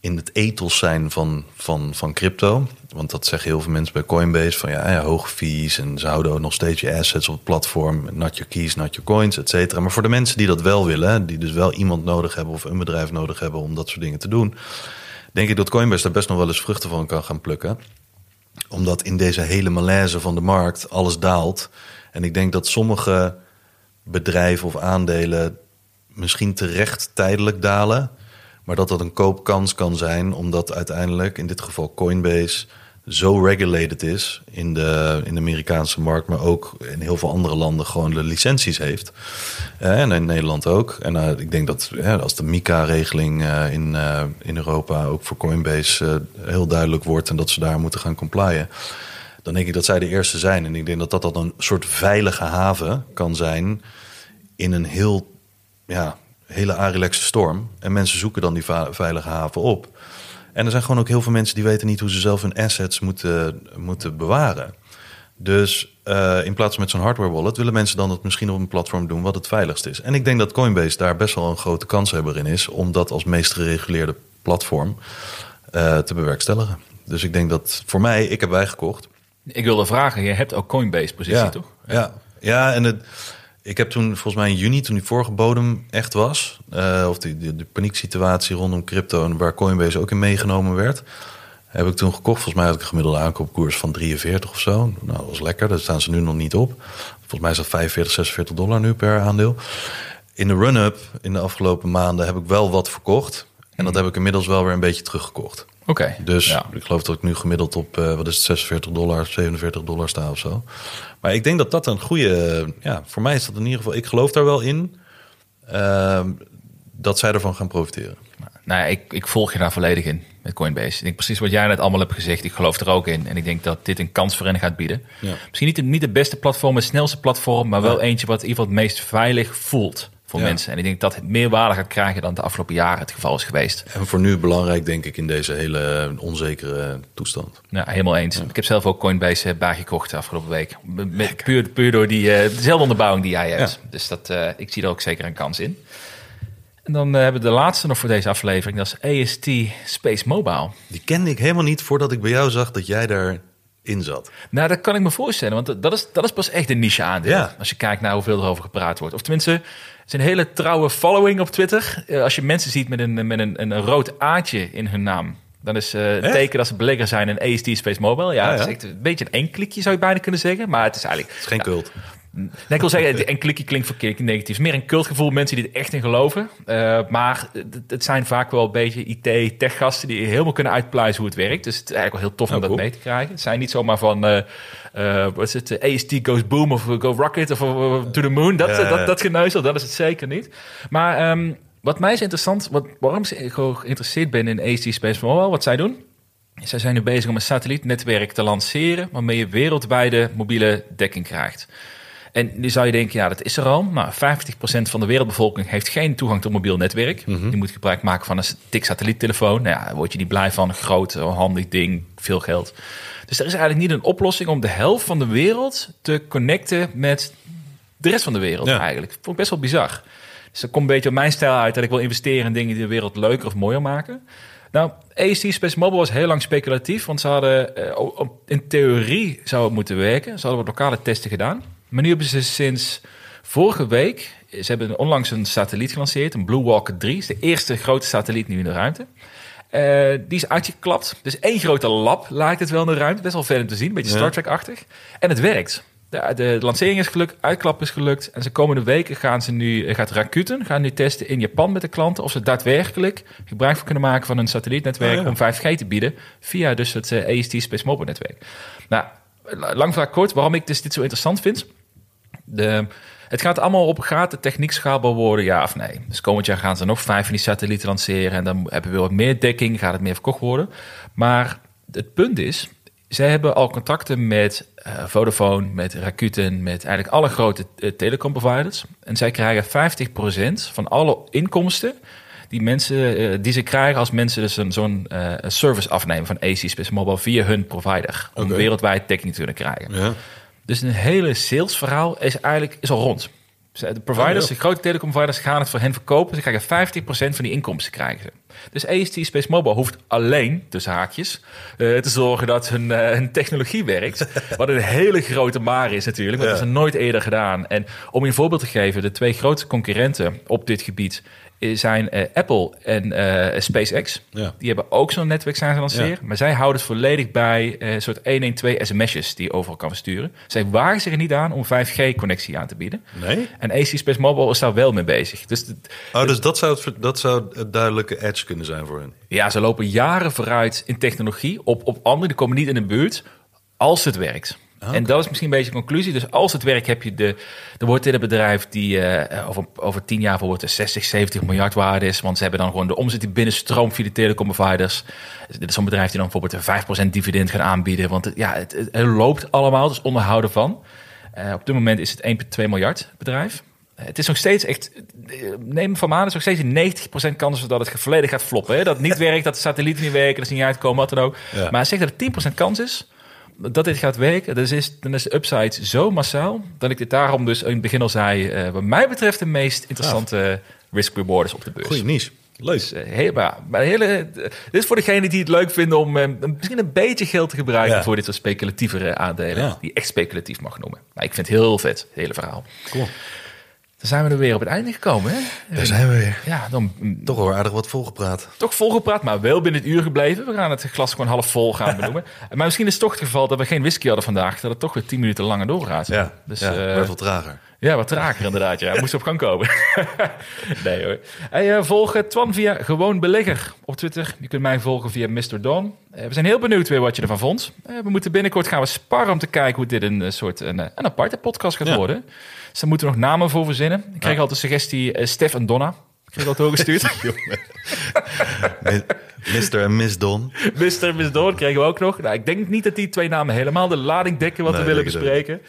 in het ethos zijn van, van, van crypto. Want dat zeggen heel veel mensen bij Coinbase. Van ja, ja, hoge fees en ze houden nog steeds je assets op het platform. Not your keys, not your coins, et cetera. Maar voor de mensen die dat wel willen, die dus wel iemand nodig hebben of een bedrijf nodig hebben om dat soort dingen te doen, denk ik dat Coinbase daar best nog wel eens vruchten van kan gaan plukken. Omdat in deze hele malaise van de markt alles daalt. En ik denk dat sommige bedrijven of aandelen misschien terecht tijdelijk dalen. Maar dat dat een koopkans kan zijn, omdat uiteindelijk, in dit geval Coinbase, zo regulated is in de, in de Amerikaanse markt, maar ook in heel veel andere landen gewoon de licenties heeft. Eh, en in Nederland ook. En eh, ik denk dat ja, als de MICA-regeling eh, in, eh, in Europa ook voor Coinbase eh, heel duidelijk wordt en dat ze daar moeten gaan complyen, dan denk ik dat zij de eerste zijn. En ik denk dat dat dan een soort veilige haven kan zijn in een heel ja, hele arilexe storm. En mensen zoeken dan die veilige haven op. En er zijn gewoon ook heel veel mensen die weten niet hoe ze zelf hun assets moeten, moeten bewaren. Dus eh, in plaats van met zo'n hardware wallet willen mensen dan dat misschien op een platform doen wat het veiligst is. En ik denk dat Coinbase daar best wel een grote kanshebber in is om dat als meest gereguleerde platform eh, te bewerkstelligen. Dus ik denk dat voor mij, ik heb bijgekocht. Ik wilde vragen, je hebt ook Coinbase-positie, Ja, toch? ja, ja en het, ik heb toen volgens mij in juni, toen die vorige bodem echt was, eh, of die, die, de panieksituatie rondom crypto en waar Coinbase ook in meegenomen werd, heb ik toen gekocht. Volgens mij had ik een gemiddelde aankoopkoers van 43 of zo. Nou, dat was lekker. Daar staan ze nu nog niet op. Volgens mij is dat 45, 46 dollar nu per aandeel. In de run-up in de afgelopen maanden heb ik wel wat verkocht. En dat heb ik inmiddels wel weer een beetje teruggekocht. Oké. Dus ja. ik geloof dat ik nu gemiddeld op, eh, wat is het, 46 dollar, 47 dollar sta of zo. Maar ik denk dat dat een goede, ja, voor mij is dat in ieder geval, ik geloof daar wel in, ehm, dat zij ervan gaan profiteren. Nou, ik, ik volg je daar volledig in met Coinbase. Ik denk precies wat jij net allemaal hebt gezegd. Ik geloof er ook in. En ik denk dat dit een kans voor hen gaat bieden. Ja. Misschien niet, de- niet het beste platform, het snelste platform, maar wel eentje wat in ieder geval het meest veilig voelt voor Ja. mensen. En ik denk dat het meer waarde gaat krijgen dan de afgelopen jaren het geval is geweest. En voor nu belangrijk, denk ik, in deze hele onzekere toestand. Ja, helemaal eens. Ik heb zelf ook Coinbase eh, bijgekocht de afgelopen week. Met, puur, puur door die, eh, dezelfde onderbouwing die jij hebt. Dus dat, eh, ik zie er ook zeker een kans in. En dan hebben we de laatste nog voor deze aflevering. Dat is AST Space Mobile. Die kende ik helemaal niet voordat ik bij jou zag dat jij daarin zat. Nou, dat kan ik me voorstellen, want dat is, dat is pas echt een niche aandeel. Ja. Als je kijkt naar hoeveel erover gepraat wordt. Of tenminste, een hele trouwe following op Twitter. Eh, Als je mensen ziet met een, met een, een, rood aatje in hun naam. Dan is eh het teken dat ze belegger zijn in AST Space Mobile. Ja, Ja, het is echt een beetje een één klikje zou je bijna kunnen zeggen. Maar het is eigenlijk... Het is geen cult. Nee, ik wil zeggen, en klikje klinkt verkeerd negatief. Meer een cultgevoel, mensen die er echt in geloven. Uh, maar het, zijn vaak wel een beetje IT-tech-gasten die helemaal kunnen uitpluizen hoe het werkt. Dus het is eigenlijk wel heel tof om dat mee te krijgen. Het zijn niet zomaar van, uh, uh, wat is het, AST goes boom of go rocket of to the moon. Dat, dat, dat geneuzel, dat is het zeker niet. Maar um, wat mij is interessant, wat, waarom ik geïnteresseerd ben in AST Space Mobile, wat zij doen... Zij zijn nu bezig om een satellietnetwerk te lanceren waarmee je wereldwijde mobiele dekking krijgt. En nu zou je denken, ja, dat is er al. Maar 50% van de wereldbevolking heeft geen toegang tot mobiel netwerk. Mm Die moet gebruik maken van een dik satelliettelefoon. Nou ja, word je niet blij van. Een groot, handig ding, veel geld. Dus er is eigenlijk niet een oplossing om de helft van de wereld te connecten met de rest van de wereld eigenlijk. Vond ik best wel bizar. Dus dat komt een beetje op mijn stijl uit dat ik wil investeren in dingen die de wereld leuker of mooier maken. Nou, AST Space Mobile was heel lang speculatief, want ze hadden uh, in theorie zou het moeten werken. Ze hadden wat lokale testen gedaan. Maar nu hebben ze sinds vorige week, ze hebben onlangs een satelliet gelanceerd, een Blue Walker 3. is de eerste grote satelliet nu in de ruimte. Uh, die is uitgeklapt. Dus één grote lab lijkt het wel in de ruimte. Best wel ver om te zien, een beetje Star Trek-achtig. En het werkt. De, de, lancering is gelukt, uitklap is gelukt. En de komende weken gaan ze nu, gaat Rakuten gaan nu testen in Japan met de klanten of ze daadwerkelijk gebruik kunnen maken van een satellietnetwerk om 5G te bieden via dus het uh, eh, AST Space Mobile netwerk. Nou, lang vraag kort, waarom ik dus dit zo interessant vind. De, het gaat allemaal op, gaat de techniek schaalbaar worden, ja of nee? Dus komend jaar gaan ze nog vijf van die satellieten lanceren en dan hebben we weer wat meer dekking, gaat het meer verkocht worden. Maar het punt is, zij hebben al contacten met uh, Vodafone, met Rakuten, met eigenlijk alle grote uh, telecomproviders. En zij krijgen 50% van alle inkomsten die, mensen, uh, die ze krijgen als mensen dus een, zo'n service afnemen van AC Space Mobile via hun provider. Om wereldwijd dekking te kunnen krijgen. Ja. Dus een hele salesverhaal is eigenlijk is al rond. De providers, de grote telecomproviders, gaan het voor hen verkopen. Ze krijgen 50% van die inkomsten krijgen ze. Dus AST Space Mobile hoeft alleen, tussen haakjes, uh, te zorgen dat hun, uh, hun, technologie werkt. Wat een hele grote maar is natuurlijk. Want dat is nooit eerder gedaan. En om je een voorbeeld te geven, de twee grootste concurrenten op dit gebied zijn uh, Apple en uh, SpaceX. Ja. Die hebben ook zo'n netwerk zijn gelanceerd. Ja. Maar zij houden het volledig bij uh, een soort 112 sms'jes die je overal kan versturen. Zij wagen zich er niet aan om 5G-connectie aan te bieden. Nee? En AC Space Mobile is daar wel mee bezig. Dus, oh, dus dat zou, het, dat zou het duidelijke edge kunnen zijn voor hen? Ja, ze lopen jaren vooruit in technologie op, op anderen. Die komen niet in de buurt als het werkt. Ah, en dat is misschien een beetje de conclusie. Dus als het werkt, heb je de. Er wordt dit een bedrijf die uh, over, over tien jaar voor 60, 70 miljard waard is. Want ze hebben dan gewoon de omzet die binnenstroom via de telecomproviders. Dit is zo'n bedrijf die dan bijvoorbeeld een 5% dividend gaat aanbieden. Want het, ja, het, het, loopt allemaal, dus onderhouden van. Uh, op dit moment is het 1,2 miljard bedrijf. Het is nog steeds echt. Neem van aan, is nog steeds 90% kans dat het volledig gaat floppen. Hè? Dat het niet werkt, dat de satellieten niet werken, dat ze niet uitkomen, wat dan ook. Ja. Maar zegt dat het 10% kans is dat dit gaat werken, dus is, dan is de upside zo massaal... dat ik dit daarom dus in het begin al zei... Uh, wat mij betreft de meest interessante risk-rewarders op de beurs. Goeie niche. Leuk. Dus, uh, heel, maar, maar hele, dit is voor degenen die het leuk vinden om misschien een beetje geld te gebruiken... Ja. voor dit soort speculatievere aandelen. Ja. Die echt speculatief mag noemen. Maar ik vind het heel vet, het hele verhaal. Cool. Dan zijn we er weer op het einde gekomen. Hè? Daar zijn we weer. Ja, dan, toch wel aardig wat volgepraat. Toch volgepraat, maar wel binnen het uur gebleven. We gaan het glas gewoon half vol gaan benoemen. maar misschien is het toch het geval dat we geen whisky hadden vandaag. Dat het toch weer tien minuten langer doorgaat. Ja, dus, ja uh, wat trager. Ja, wat trager inderdaad. Ja, moest op gang komen. nee hoor. Hey, uh, volg Twan via Gewoon Belegger op Twitter. Je kunt mij volgen via Mr. Don. Uh, we zijn heel benieuwd weer wat je ervan vond. We moeten binnenkort gaan we sparren om te kijken hoe dit een soort een, een aparte podcast gaat ja. worden. Daar moeten nog namen voor verzinnen. Ik kreeg altijd de suggestie Stef en Donna. Ik kreeg dat doorgestuurd. Mr. en Miss Don. Mr. en Miss Don kregen we ook nog. Nou, ik denk niet dat die twee namen helemaal de lading dekken wat nee, we willen bespreken.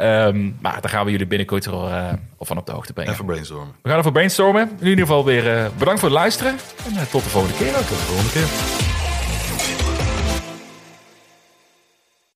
Um, maar daar gaan we jullie binnenkort er uh, van op de hoogte brengen. Even brainstormen. We gaan even brainstormen. In ieder geval weer uh, bedankt voor het luisteren. En uh, tot de volgende keer. Tot de volgende keer.